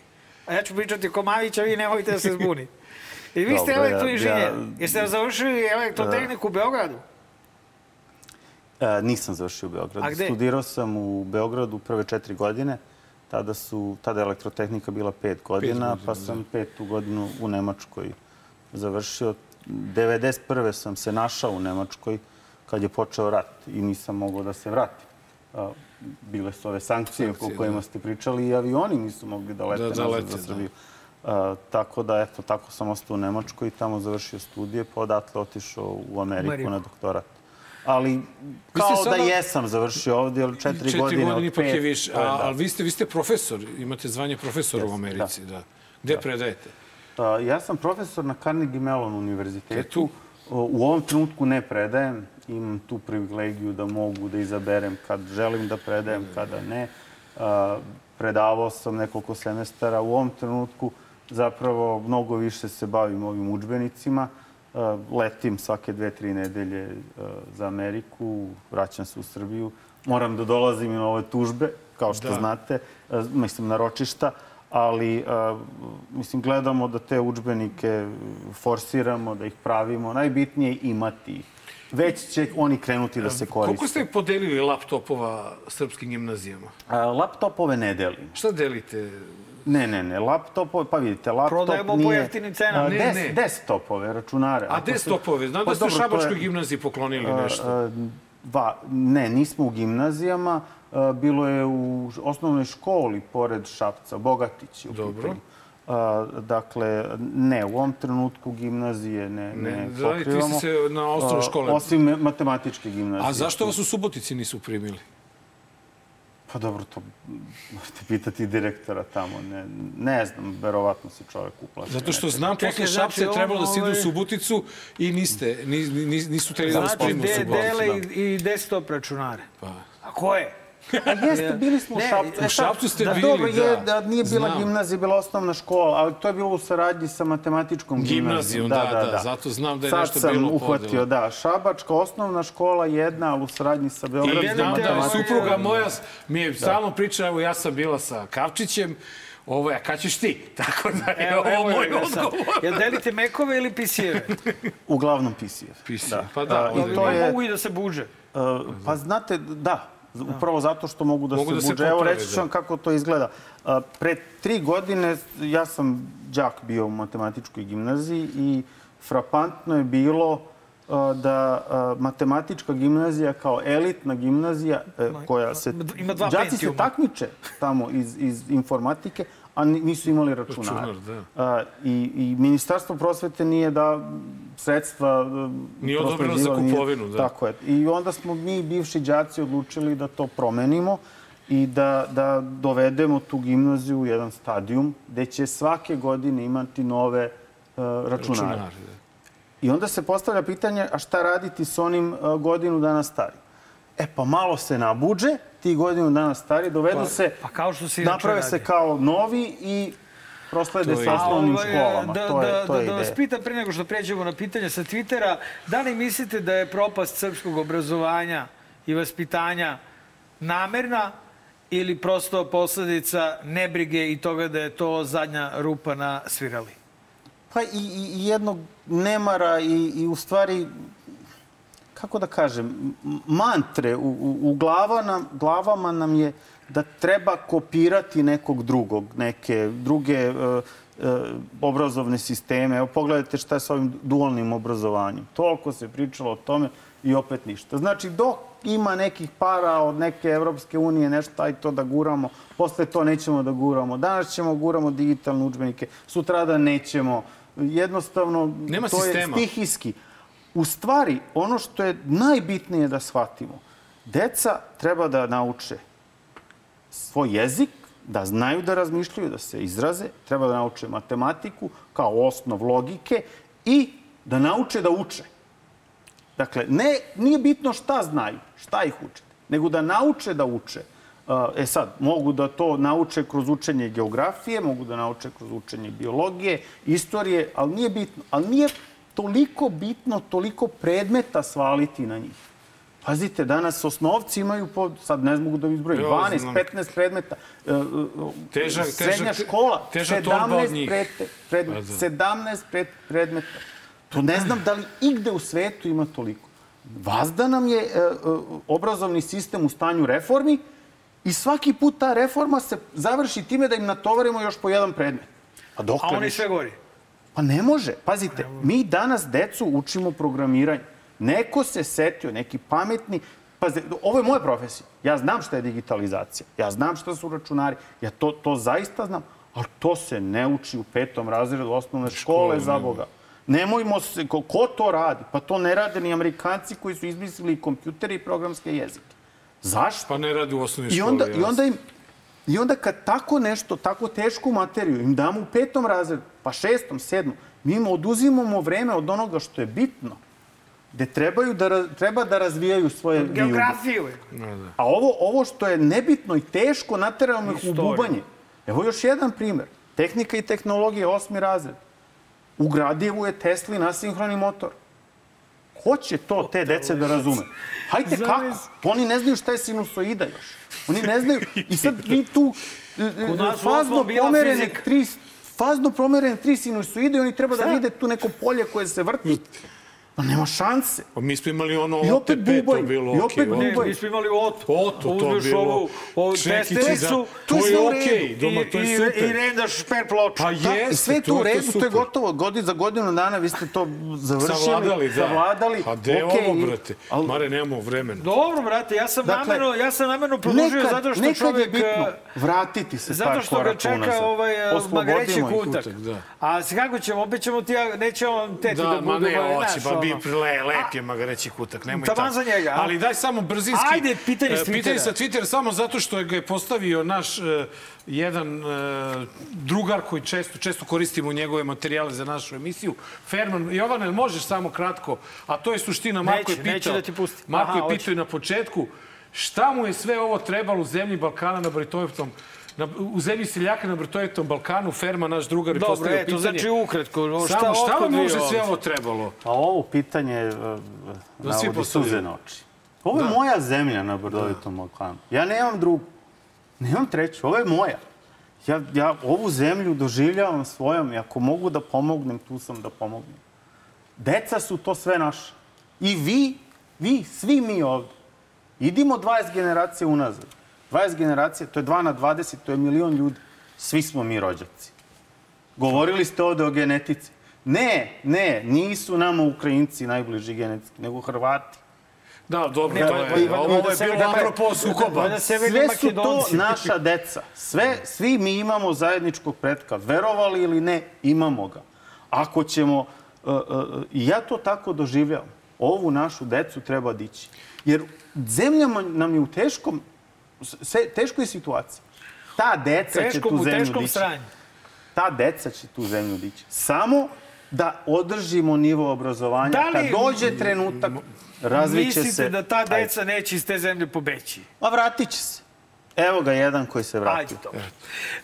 A ja ću pričati ko Mavić, a vi nemojte da se [laughs] zbuni. I vi ste Dobro, ja- elektroinženjer. ja- Jeste završili elektrotehniku u Beogradu? E, nisam završio u Beogradu. A gde? Studirao sam u Beogradu prve četiri godine. Tada, su, tada je elektrotehnika bila pet godina, godina, pa sam petu godinu u Nemačkoj završio. 91. sam se našao u Nemačkoj kad je počeo rat i nisam mogao da se vratim. Bile su ove sankcije, o kojima ste pričali i avioni nisu mogli da lete Da, da nazad za da. Srbiju. Tako da, eto, tako sam ostao u Nemačkoj i tamo završio studije, pa odatle otišao u Ameriku na doktorat. Ali kao sada- da jesam završio ovdje, ali četiri, Četiri godine, godine od ipak je pet, više. to je, A, da. ali vi ste, vi ste profesor, imate zvanje profesora u Americi. Da. Gde predajete? Ja sam profesor na Carnegie Mellon univerzitetu. U ovom trenutku ne predajem. Imam tu privilegiju da mogu da izaberem kad želim da predajem, kada ne. Predavao sam nekoliko semestara. U ovom trenutku zapravo mnogo više se bavim ovim učbenicima. Letim svake dve, tri nedelje za Ameriku, vraćam se u Srbiju. Moram da dolazim i na ove tužbe, kao što Da. znate, mislim na ročišta, ali a, mislim gledamo da te učbenike forsiramo, da ih pravimo. Najbitnije je imati ih. Već će oni krenuti da se koriste. Koliko ste podelili laptopova srpskim gimnazijama? A, laptopove ne delim. Šta delite? Ne, ne, ne. Laptopove, pa vidite, laptop Prodajemo nije... po jeftinim cenama. A, Ne, des, ne. Desktopove, računare. A desktopove? Znam Pa da ste u to je- Šabačkoj gimnaziji poklonili A, nešto. a, Va, ne, nismo u gimnazijama. A, Bilo je u osnovnoj školi pored Šapca, Bogatić je u Dobro. pitanju. A, dakle, ne, u ovom trenutku gimnazije ne, ne, Ne, da li vi ste pokrivamo. se na osnovnoj A, škole- Osim matematičke gimnazije. A zašto vas u Subotici nisu primili? Pa dobro, to možete pitati direktora tamo. Ne, ne znam, verovatno se čovek uplaši. Zato što znam, Čekaj, posle znači, Šapca je trebalo da se ide u ovaj- Suboticu i niste, ni, ni, nisu teli da vas Znači, prime u Suboticu. dele da. i, i desktop računare. Pa. A ko je? A jeste, bili smo u Ne, Šapcu. u E, sad, Šapcu ste da, bili, dobro, je, da. da nije bila Znam. gimnazija, bila osnovna škola, ali to je bilo u saradnji sa matematičkom Gimnazijom, da, da, zato znam da je Sad nešto sam bilo uhvatio, podela. da, Šabačka osnovna škola jedna, ali u saradnji sa Beogradom. I znam da ovaj- supruga moja mi je stalno pričala, evo ja sam bila sa Kavčićem, ovo je, a kad ćeš ti? [laughs] Tako da je Evo, ovo moj sad. odgovor. Jel delite mekove ili pisijeve? Uglavnom PCF. PCF, pa da, A, I to je, Mogu i da se buđe. Uh, pa znate, da, upravo zato što mogu da Mogu se da buđe. Evo reći ću da. vam kako to izgleda. Pre tri godine ja sam đak bio u matematičkoj gimnaziji i frapantno je bilo da matematička gimnazija kao elitna gimnazija uh, koja se... Ima dva Đaci se takmiče tamo iz, iz informatike, a ni- nisu imali računare. Računar, Uh, i, I Ministarstvo prosvete nije da sredstva uh, Nije odobreno za kupovinu, da. Tako je. I onda smo mi, bivši đaci, odlučili da to promenimo i da, da dovedemo tu gimnaziju u jedan stadijum gde će svake godine imati nove uh, računare. Računar, da. I onda se postavlja pitanje, a šta raditi s onim uh, godinu dana stari? E pa malo se nabuđe, ti godinu dana stari, dovedu se, Pa kao što inače naprave se kao novi i proslede sa osnovnim Ovaj, školama. Da, to je, da, to je da, da vas pitam pre nego što pređemo na pitanje sa Twittera, da li mislite da je propast srpskog obrazovanja i vaspitanja namerna ili prosto posledica nebrige i toga da je to zadnja rupa na svirali? Pa i, i jednog nemara i, i u stvari, kako da kažem, mantre u, u, u glava nam, glavama nam je da treba kopirati nekog drugog, neke druge e, e, obrazovne sisteme. Evo, pogledajte šta je sa ovim dualnim obrazovanjem. Toliko se pričalo o tome i opet ništa. Znači, dok ima nekih para od neke Evropske unije, nešto, aj to da guramo, posle to nećemo da guramo. Danas ćemo guramo digitalne učbenike, sutrada nećemo. Jednostavno, Nema to sistema. je stihijski. U stvari, ono što je najbitnije da shvatimo, deca treba da nauče svoj jezik, da znaju da razmišljaju, da se izraze, treba da nauče matematiku kao osnov logike i da nauče da uče. Dakle, ne, nije bitno šta znaju, šta ih uče, nego da nauče da uče. E sad, mogu da to nauče kroz učenje geografije, mogu da nauče kroz učenje biologije, istorije, ali nije bitno. Ali nije toliko bitno, toliko predmeta svaliti na njih. Pazite, danas osnovci imaju, po, sad ne mogu da izbrojim, 12, 15 predmeta. E, e, Težak, Srednja težak, škola, teža torba od 17 njih. predmeta. Predmet, Pa da. 17 pred, predmeta. To ne znam da li igde u svetu ima toliko. Vazda nam je e, obrazovni sistem u stanju reformi i svaki put ta reforma se završi time da im natovarimo još po jedan predmet. A dok A oni sve gori. Pa ne može. Pazite, mi danas decu učimo programiranje. Neko se setio, neki pametni, Pazite, ovo je moja profesija. Ja znam šta je digitalizacija. Ja znam šta su računari. Ja to, to zaista znam. Ali to se ne uči u petom razredu osnovne škole, za Boga. Nemojmo se, ko, ko to radi? Pa to ne rade ni Amerikanci koji su izmislili kompjutere i programske jezike. Zašto? Pa ne radi u osnovnoj I školi. onda, jasno. I onda im I onda kad tako nešto, tako tešku materiju im damo u petom razredu, pa šestom, sedmom, mi im oduzimamo vreme od onoga što je bitno, gde trebaju da, treba da razvijaju svoje vijuge. Geografiju je. A ovo, ovo što je nebitno i teško, naterano ih u bubanje. Evo još jedan primer. Tehnika i tehnologija, osmi razred. U gradijevu je Teslin asinhroni motor. Ko će to te dece da razume? Hajde, kako? Oni ne znaju šta je sinusoida još. Oni ne znaju. I sad vi tu e, e, fazno pomerene tri fazno pomerene tri sinusoide i oni treba da vide tu neko polje koje se vrti. Pa nema šanse. Pa mi smo imali ono I opet OTP, to bubaj, bilo i okej. opet ono. Ne, bubaj. mi smo imali oto. Oto, to bilo. ovu, ovu za- to je To sve okej, redu. doma, to je i, super. i rendaš šper ploču. Pa Da, jeste, sve je to tu u je redu, to je gotovo. Godin, za godinu dana vi ste to završili, Savladali, da. savladali. Pa gde je okej, ovo, brate? ali- Mare, nemamo vremena. Dobro, brate, ja sam Dakle, namerno, ja sam namerno produžio nekad, zato što nekad čovjek... je bitno e, vratiti se Zato par što ga čeka unazad. ovaj uh, magreći kutak. da. A kako ćemo, opet ćemo ti, ja, nećemo teti da, Da, ma budu... ne, ovaj, pa bi le, lep je magareći kutak, nemoj tako. za njega, a? Ali daj samo brzinski... Ajde, pitanje s e, Pitanje Twittera. sa Twittera, samo zato što ga je postavio naš e, jedan e, drugar koji često, često koristimo njegove materijale za našu emisiju. Ferman, Jovane, možeš samo kratko, a to je suština, Marko je Neće, pitao. neće da ti pusti. Marko Aha, je pitao i na početku, šta mu je sve ovo trebalo u zemlji Balkana na Britojetom na, u zemlji seljaka na Britojetom Balkanu, Ferma, naš drugar, Dobro, postavio eto, pitanje. znači ukratko. o, Šta, Samo, šta vam može sve ovo trebalo? Pa ovo pitanje e, navodi postavljaju. suze na oči. Ovo je moja zemlja na Brdovitom Balkanu. Ja nemam drugu. Nemam treću. Ovo je moja. Ja, ja ovu zemlju doživljavam svojom i ako mogu da pomognem, tu sam da pomognem. Deca su to sve naše. I vi, vi, svi mi ovde. Idimo 20 generacija unazad. 20 generacija, to je 2 na 20, to je milion ljudi. Svi smo mi rođaci. Govorili ste ovde o genetici. Ne, ne, nisu nama Ukrajinci najbliži genetski, nego Hrvati. Da, dobro, Ne, to je, ovo- ovo ovo je bilo apropo sukoba. Valjda Severni Sve su to naša deca. Sve, svi mi imamo zajedničkog pretka. Verovali ili ne, imamo ga. Ako ćemo, uh, uh, ja to tako doživljavam, ovu našu decu treba dići. Jer zemljama nam je u teškom, se, teškoj situaciji. Ta deca će Teškom, tu zemlju dići. stranju. Ta deca će tu zemlju dići. Samo da održimo nivo obrazovanja. Da li- Kad dođe trenutak, razviće se... Mislite da ta Ajde. deca neće iz te zemlje pobeći? A vratit će se. Evo ga jedan koji se vratio. Ajde, dobro.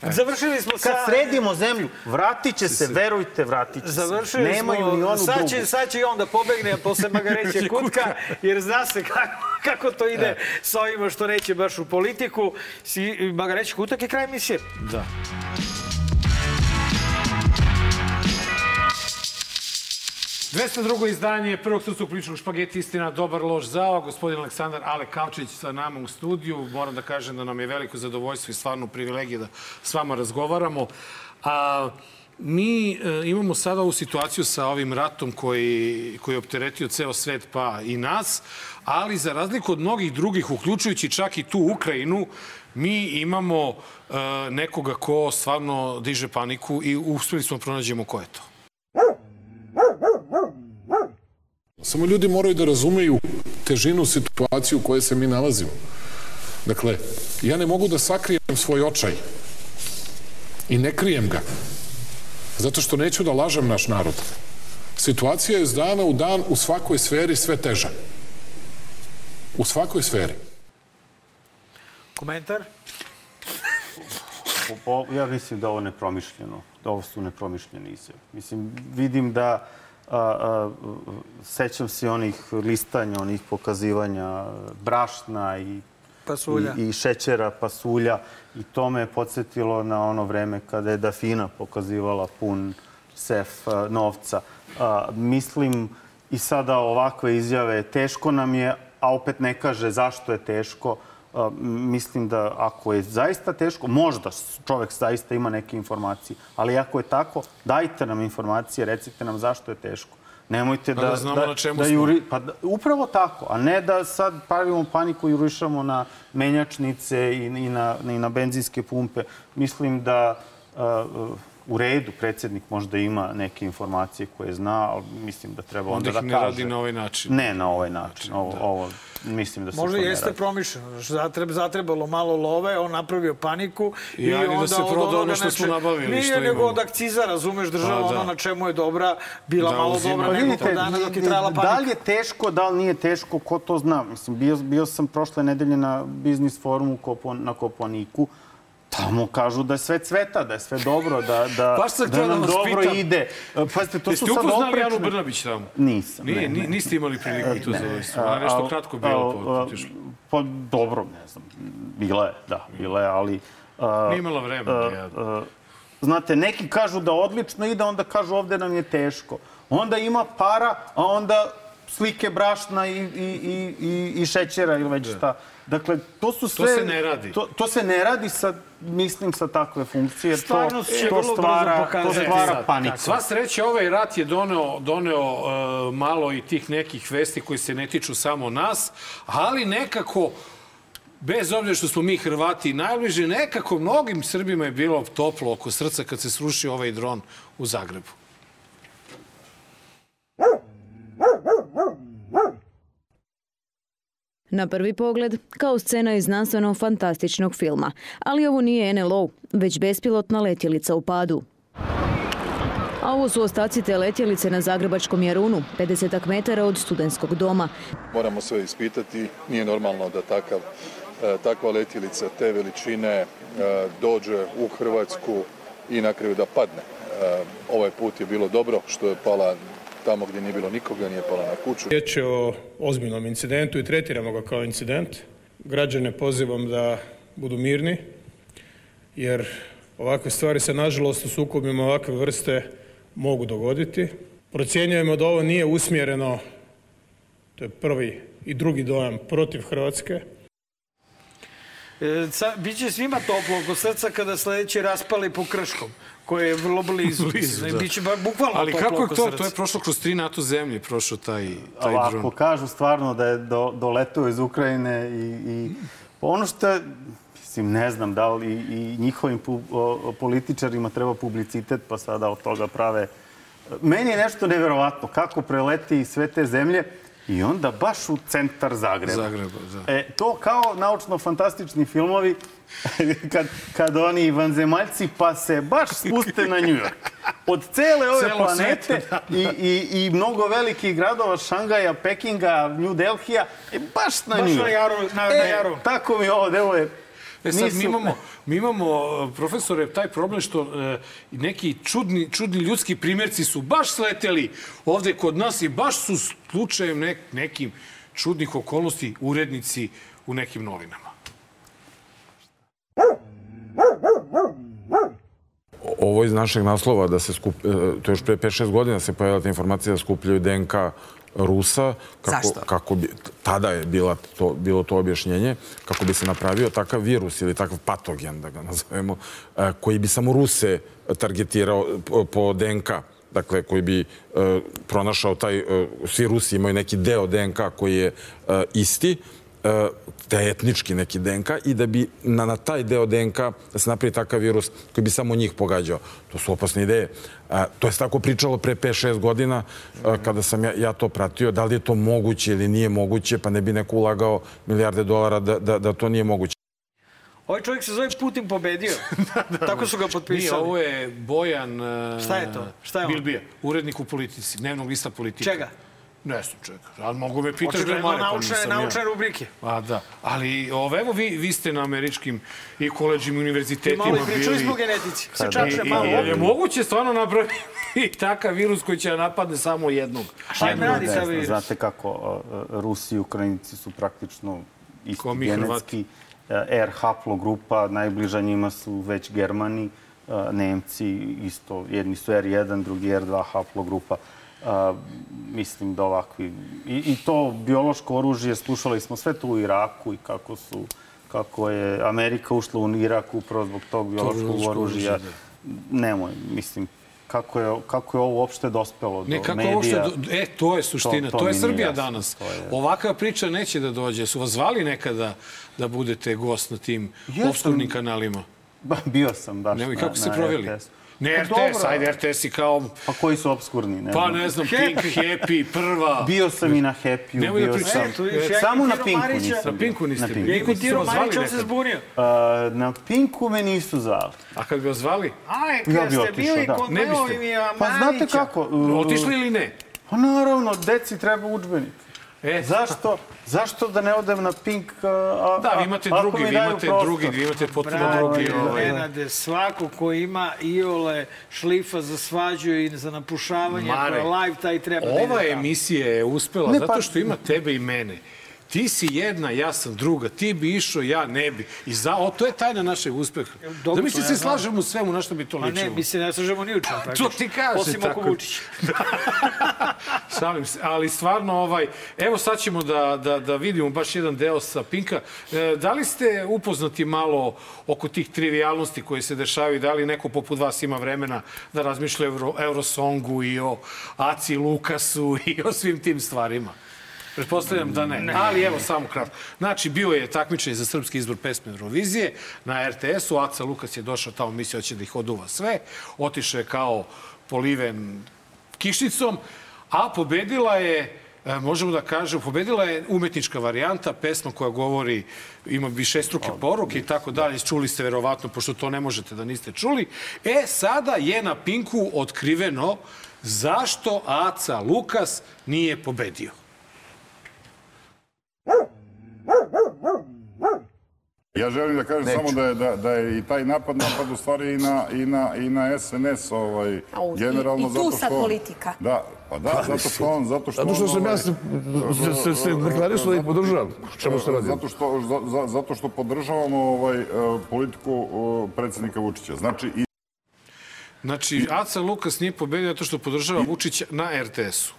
Završili smo sa... Kad sredimo zemlju, vratit će se, verujte, vratit će se. Završili Nemaju smo, ni onu sad će, drugu. sad će i on da pobegne posle [laughs] Magareće kutka, jer zna se kako, kako to ide sa ovima što neće baš u politiku. Si, Magareći kutak je kraj emisije. Da. Dvesta drugo izdanje prvog srpskog političkog špageti istina, dobar loš zao. Gospodin Aleksandar Ale Kavčić sa nama u studiju. Moram da kažem da nam je veliko zadovoljstvo i stvarno privilegije da s vama razgovaramo. A, mi e, imamo sada ovu situaciju sa ovim ratom koji, koji je opteretio ceo svet pa i nas, ali za razliku od mnogih drugih, uključujući čak i tu Ukrajinu, mi imamo e, nekoga ko stvarno diže paniku i uspeli smo da pronađemo ko je to. Samo ljudi moraju da razumeju težinu situacije u kojoj se mi nalazimo. Dakle, ja ne mogu da sakrijem svoj očaj i ne krijem ga, zato što neću da lažem naš narod. Situacija je iz dana u dan u svakoj sferi sve teža. U svakoj sferi. Komentar? Ja mislim da ovo nepromišljeno, da ovo su nepromišljene izjave. Mislim, vidim da a, a, sećam se onih listanja, onih pokazivanja brašna i Pasulja. I, i šećera, pasulja. I to me je podsjetilo na ono vreme kada je Dafina pokazivala pun sef a, novca. A, mislim i sada ovakve izjave, teško nam je, a opet ne kaže zašto je teško. Mislim da ako je zaista teško, možda čovek zaista ima neke informacije, ali ako je tako, dajte nam informacije, recite nam zašto je teško. Nemojte Pa da, da znamo na čemu da smo. juri, pa da, upravo tako, a ne da sad pravimo paniku i jurišamo na menjačnice i, i, na, i na benzinske pumpe. Mislim da uh, u redu predsjednik možda ima neke informacije koje zna, ali mislim da treba onda, Onda ih da ne kaže. radi na ovaj način. Ne na ovaj način. Ovo, ovo mislim da se Možda jeste radi. promišljeno. Zatreb, zatrebalo malo love, on napravio paniku I i, da onda se od proda ono što smo nabavili, Nije što nego od akciza, razumeš, država Pa, da. ono na čemu je dobra, bila Da, malo uzima. dobra Pa nekoliko vidite, dana dok je trajala Da li panika. je teško, da li nije teško, ko to zna? Mislim, bio, bio sam prošle nedelje na biznis forumu na Koponiku. Tamo kažu da je sve cveta, da je sve dobro, da, da, [laughs] Baš sam da da nam vas dobro pitam. ide. E, Pazite, to Jeste su sad upoznali Anu oprečne... Brnabić tamo? Nisam. Nije, ne, ne. niste imali priliku tu za ovaj je nešto kratko bilo po otišlo. Pa dobro, ne znam. Bila je, da, bila je, ali... a, Nije imala vremena, a, jadna. a, Znate, neki kažu da odlično ide, onda kažu ovde nam je teško. Onda ima para, a onda slike brašna i, i, i, i, i šećera ili već šta. Dakle, to su sve... se ne radi. To, to se ne radi sa, mislim, sa takve funkcije. jer To, Stvarnost će to vrlo brzo stvara, to pokazati. stvara Sad, paniku. Sva sreća, ovaj rat je doneo, doneo uh, malo i tih nekih vesti koji se ne tiču samo nas, ali nekako, bez obzira što smo mi Hrvati najbliže, nekako mnogim Srbima je bilo toplo oko srca kad se srušio ovaj dron u Zagrebu. Na prvi pogled, kao scena iz znanstveno-fantastičnog filma. Ali ovo nije NLO, već bespilotna letjelica u padu. A ovo su ostaci te letjelice na Zagrebačkom Jarunu, 50 metara od studentskog doma. Moramo sve ispitati. Nije normalno da takav, e, takva letjelica te veličine e, dođe u Hrvatsku i na kraju da padne. E, Ovaj put je bilo dobro što je pala tamo gdje nije bilo nikoga, nije pala na kuću. Riječ je o ozbiljnom incidentu i tretiramo ga kao incident. Građane pozivam da budu mirni, jer ovakve stvari se nažalost u sukobima ovakve vrste mogu dogoditi. Procjenjujemo da ovo nije usmjereno, to je prvi i drugi dojam, protiv Hrvatske, E, sa, biće svima toplo oko srca kada sledeći raspali po Krškom, koje je vrlo blizu. Blizu, Ne, da. Biće ba, bukvalno Ali toplo kako je to? srca. To je prošlo kroz tri NATO zemlje, prošlo taj, taj dron. ako kažu stvarno da je do, doletao iz Ukrajine i, i pa ono što je, mislim, ne znam da li i njihovim pu, o, političarima treba publicitet, pa sada od toga prave... Meni je nešto neverovatno kako preleti sve te zemlje i onda baš u centar Zagreba. Zagreba, da. E, to kao naučno-fantastični filmovi [laughs] kad, kad oni vanzemaljci pa se baš spuste na New York. Od cele ove Celo planete sveta, da, i, i, i mnogo velikih gradova, Šangaja, Pekinga, New Delhija, e, baš na Baš New na York. Jaru- na- na e, Jaru. Tako mi ovo deluje. E sad, Nisu- mi imamo, mi imamo, e, profesore, taj problem što e, neki čudni, čudni ljudski primjerci su baš sleteli ovde kod nas i baš su slučajem nek, nekim čudnih okolnosti urednici u nekim novinama. Ovo iz našeg naslova da se skup, e, to je još pre 5-6 godina se pojavila ta informacija da skupljaju DNK Rusa. Kako, Zašto? Kako bi, tada je bila to, bilo to objašnjenje, kako bi se napravio takav virus ili takav patogen, da ga nazovemo, e, koji bi samo Ruse targetirao po, DNK. Dakle, koji bi e, pronašao taj, e, svi Rusi imaju neki deo DNK koji je e, isti e, taj etnički neki DNK i da bi na, na taj deo DNK da se napravi takav virus koji bi samo njih pogađao. To su opasne ideje. A, to je tako pričalo pre 5-6 godina a, kada sam ja, ja to pratio. Da li je to moguće ili nije moguće, pa ne bi neko ulagao milijarde dolara da, da, da to nije moguće. Ovaj čovjek se zove Putin pobedio. [laughs] Tako su ga Nije, potpisali. ovo je Bojan... uh, Šta je to? Šta je on? Bilbija, urednik u politici, dnevnog lista politika. Čega? Ne znam čega, ali mogu me pitaš Očigledno Mare, pa naučne, nisam naučne ja. rubrike. A da, ali ove, evo vi, vi ste na američkim i koleđima i univerzitetima I malo bili. i pričali smo genetici. Se čače malo. i- Je moguće stvarno napraviti [laughs] takav virus koji će da napadne samo jednog? Šta im radi sa virus? Znate kako, uh, Rusi i Ukrajinci su praktično isti Ko mi genetski. Uh, R haplogrupa, najbliža njima su već Germani, uh, Nemci isto, jedni su R1, drugi R2 haplogrupa. Uh, mislim da ovakvi... I, I to biološko oružje, slušali smo sve to u Iraku i kako su kako je Amerika ušla u Irak upravo zbog tog biološkog biološko oružja. oružje, Nemoj, mislim, kako je, kako je ovo uopšte dospelo Ne, do kako medija. uopšte, do- e, to je suština, to, To- to je Srbija jasno, danas. to je- Ovakva priča neće da dođe. Su vas zvali nekada da budete gost na tim obskurnim kanalima? Ba, bio sam baš Nemoj, na, kako ste na proveli? RTS. Ne Pa RTS, ajde RTS i kao... Pa koji su obskurni? Ne Pa ne znam, Pink, Happy, Prva. Bio sam i na Happy-u, Nemoj da bio pričam. sam... E, Samo na Pinku Marića. nisam Na Pinku niste Na bili. Pinku. Ja Pinku su imitirao vas zvali Marić, on se zbunio. Na Pinku me nisu zvali. A kad bi vas zvali? Aj, Ja kad bi ste otišao, bili da. kod Ne biste. Leovimija Pa znate Marića. kako? uh, Otišli ili ne? Pa naravno, deci treba udžbenik. E, Zašto, zašto da ne odem na Pink? A, a, Da, vi imate drugi, vi imate prostor? drugi, vi imate potpuno Bravo, drugi. Ovaj. Nenade, svako ko ima iole šlifa za svađu i za napušavanje, Mare, ako je live, taj treba da ide Ova emisija je uspela Ne, zato pa- što ima tebe i mene. Ti si jedna, ja sam druga. Ti bi išao, ja ne bi. I za, o, to je tajna našeg uspeha. Dobro, da mi se ja slažemo u svemu, na što bi to Ma ličilo. ne, mi se ne slažemo ni u čemu. [laughs] To ti kaže Osim tako. oko Vučića. [laughs] [laughs] Šalim se, ali stvarno, ovaj, evo sad ćemo da, da, da vidimo baš jedan deo sa Pinka. E, da li ste upoznati malo oko tih trivialnosti koje se dešavaju? Da li neko poput vas ima vremena da razmišlja o Euro, Eurosongu i o Aci Lukasu i o svim tim stvarima? Pretpostavljam da ne. Ali evo samo kratko. Znači, bio je takmičenje za srpski izbor pesme Eurovizije na RTS-u. Aca Lukas je došao tamo, mislio će da ih oduva sve. Otišao je kao poliven kišnicom, a pobedila je e, možemo da kažemo, pobedila je umetnička varijanta, pesma koja govori, ima višestruke poruke i tako dalje. Čuli ste verovatno, pošto to ne možete da niste čuli. E, sada je na Pinku otkriveno zašto Aca Lukas nije pobedio. Ja želim da kažem samo da je, da, da je i taj napad napad u stvari i na, i na, i na SNS ovaj, Au, i- generalno i tu zato sad što... politika. Da, pa da, zato što on... Zato što, Zato što sam ja ovaj, se, se, se, deklarisao da ih podržavam. Čemu se radi? Zato što, za, za, zato što podržavamo ovaj, eh, politiku predsjednika Vučića. Znači, i Znači, Aca Lukas nije pobedio zato što podržava Vučića na RTS-u.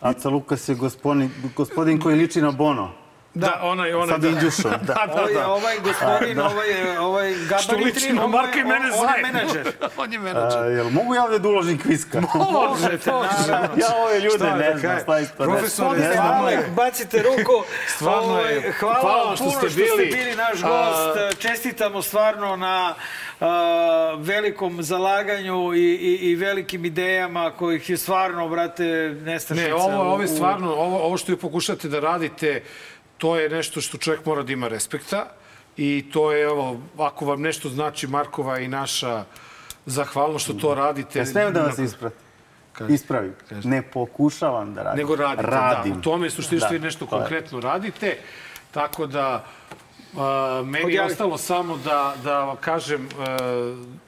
Aca Lukas je gospodin, gospodin koji liči na Bono. Da, onaj, onaj, Sa da. Dinđušom. [laughs] da, da, Ovo je da. ovaj gospodin, A, da. ovaj, je- ovaj Što liči gabaritni, na ovaj- Marka i mene on je menadžer. [laughs] On je menadžer. A, jel mogu ja ovde da uložim kviska? [laughs] Možete, naravno. ja ove ljude Šta da ne znam, kažem? staista. ne- Profesore, ne znam. je- Alek, bacite ruku. Stvarno je- Ovaj, Hvala, hvala vam što puno ste što ste bili. bili naš A- gost. Čestitamo stvarno na a, velikom zalaganju i, i, i velikim idejama kojih je stvarno, brate, nestašica. Ne, ovo, ovo je stvarno, ovo, ovo što vi pokušate da radite, to je nešto što čovjek mora da ima respekta i to je, evo, ako vam nešto znači Markova i naša zahvalnost što to radite. Ja smijem da vas ispravi. Ispravim. Ne pokušavam da radim. Nego radite, Radim. da. U tome je suština što vi Da, nešto konkretno radite. Tako da, a, meni je ostalo samo da, da kažem, a,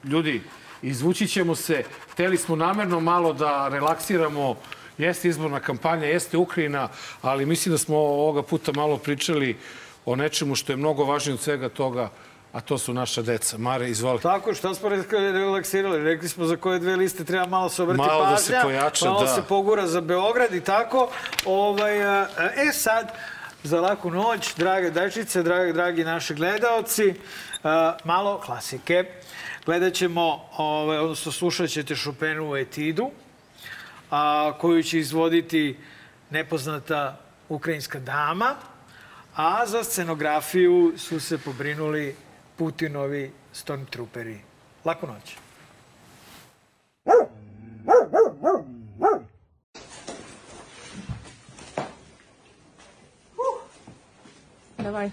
ljudi, izvući ćemo se. Hteli smo namerno malo da relaksiramo Jeste izborna kampanja, jeste Ukrajina, ali mislim da smo ovoga puta malo pričali o nečemu što je mnogo važnije od svega toga, a to su naša deca. Mare, izvoli. Tako, šta smo re- relaksirali? Rekli smo za koje dve liste treba malo se obrati Malo da pažnja. se pojača, malo da. se pogura za Beograd i tako. Ovaj, a, e sad, za laku noć, drage dečice, dragi, dragi naši gledaoci, a, malo klasike. Gledat ćemo, ovaj, odnosno slušat ćete Chopinu u etidu, a, koju će izvoditi nepoznata ukrajinska dama, a za scenografiju su se pobrinuli Putinovi stormtrooperi. Laku noć. Давай.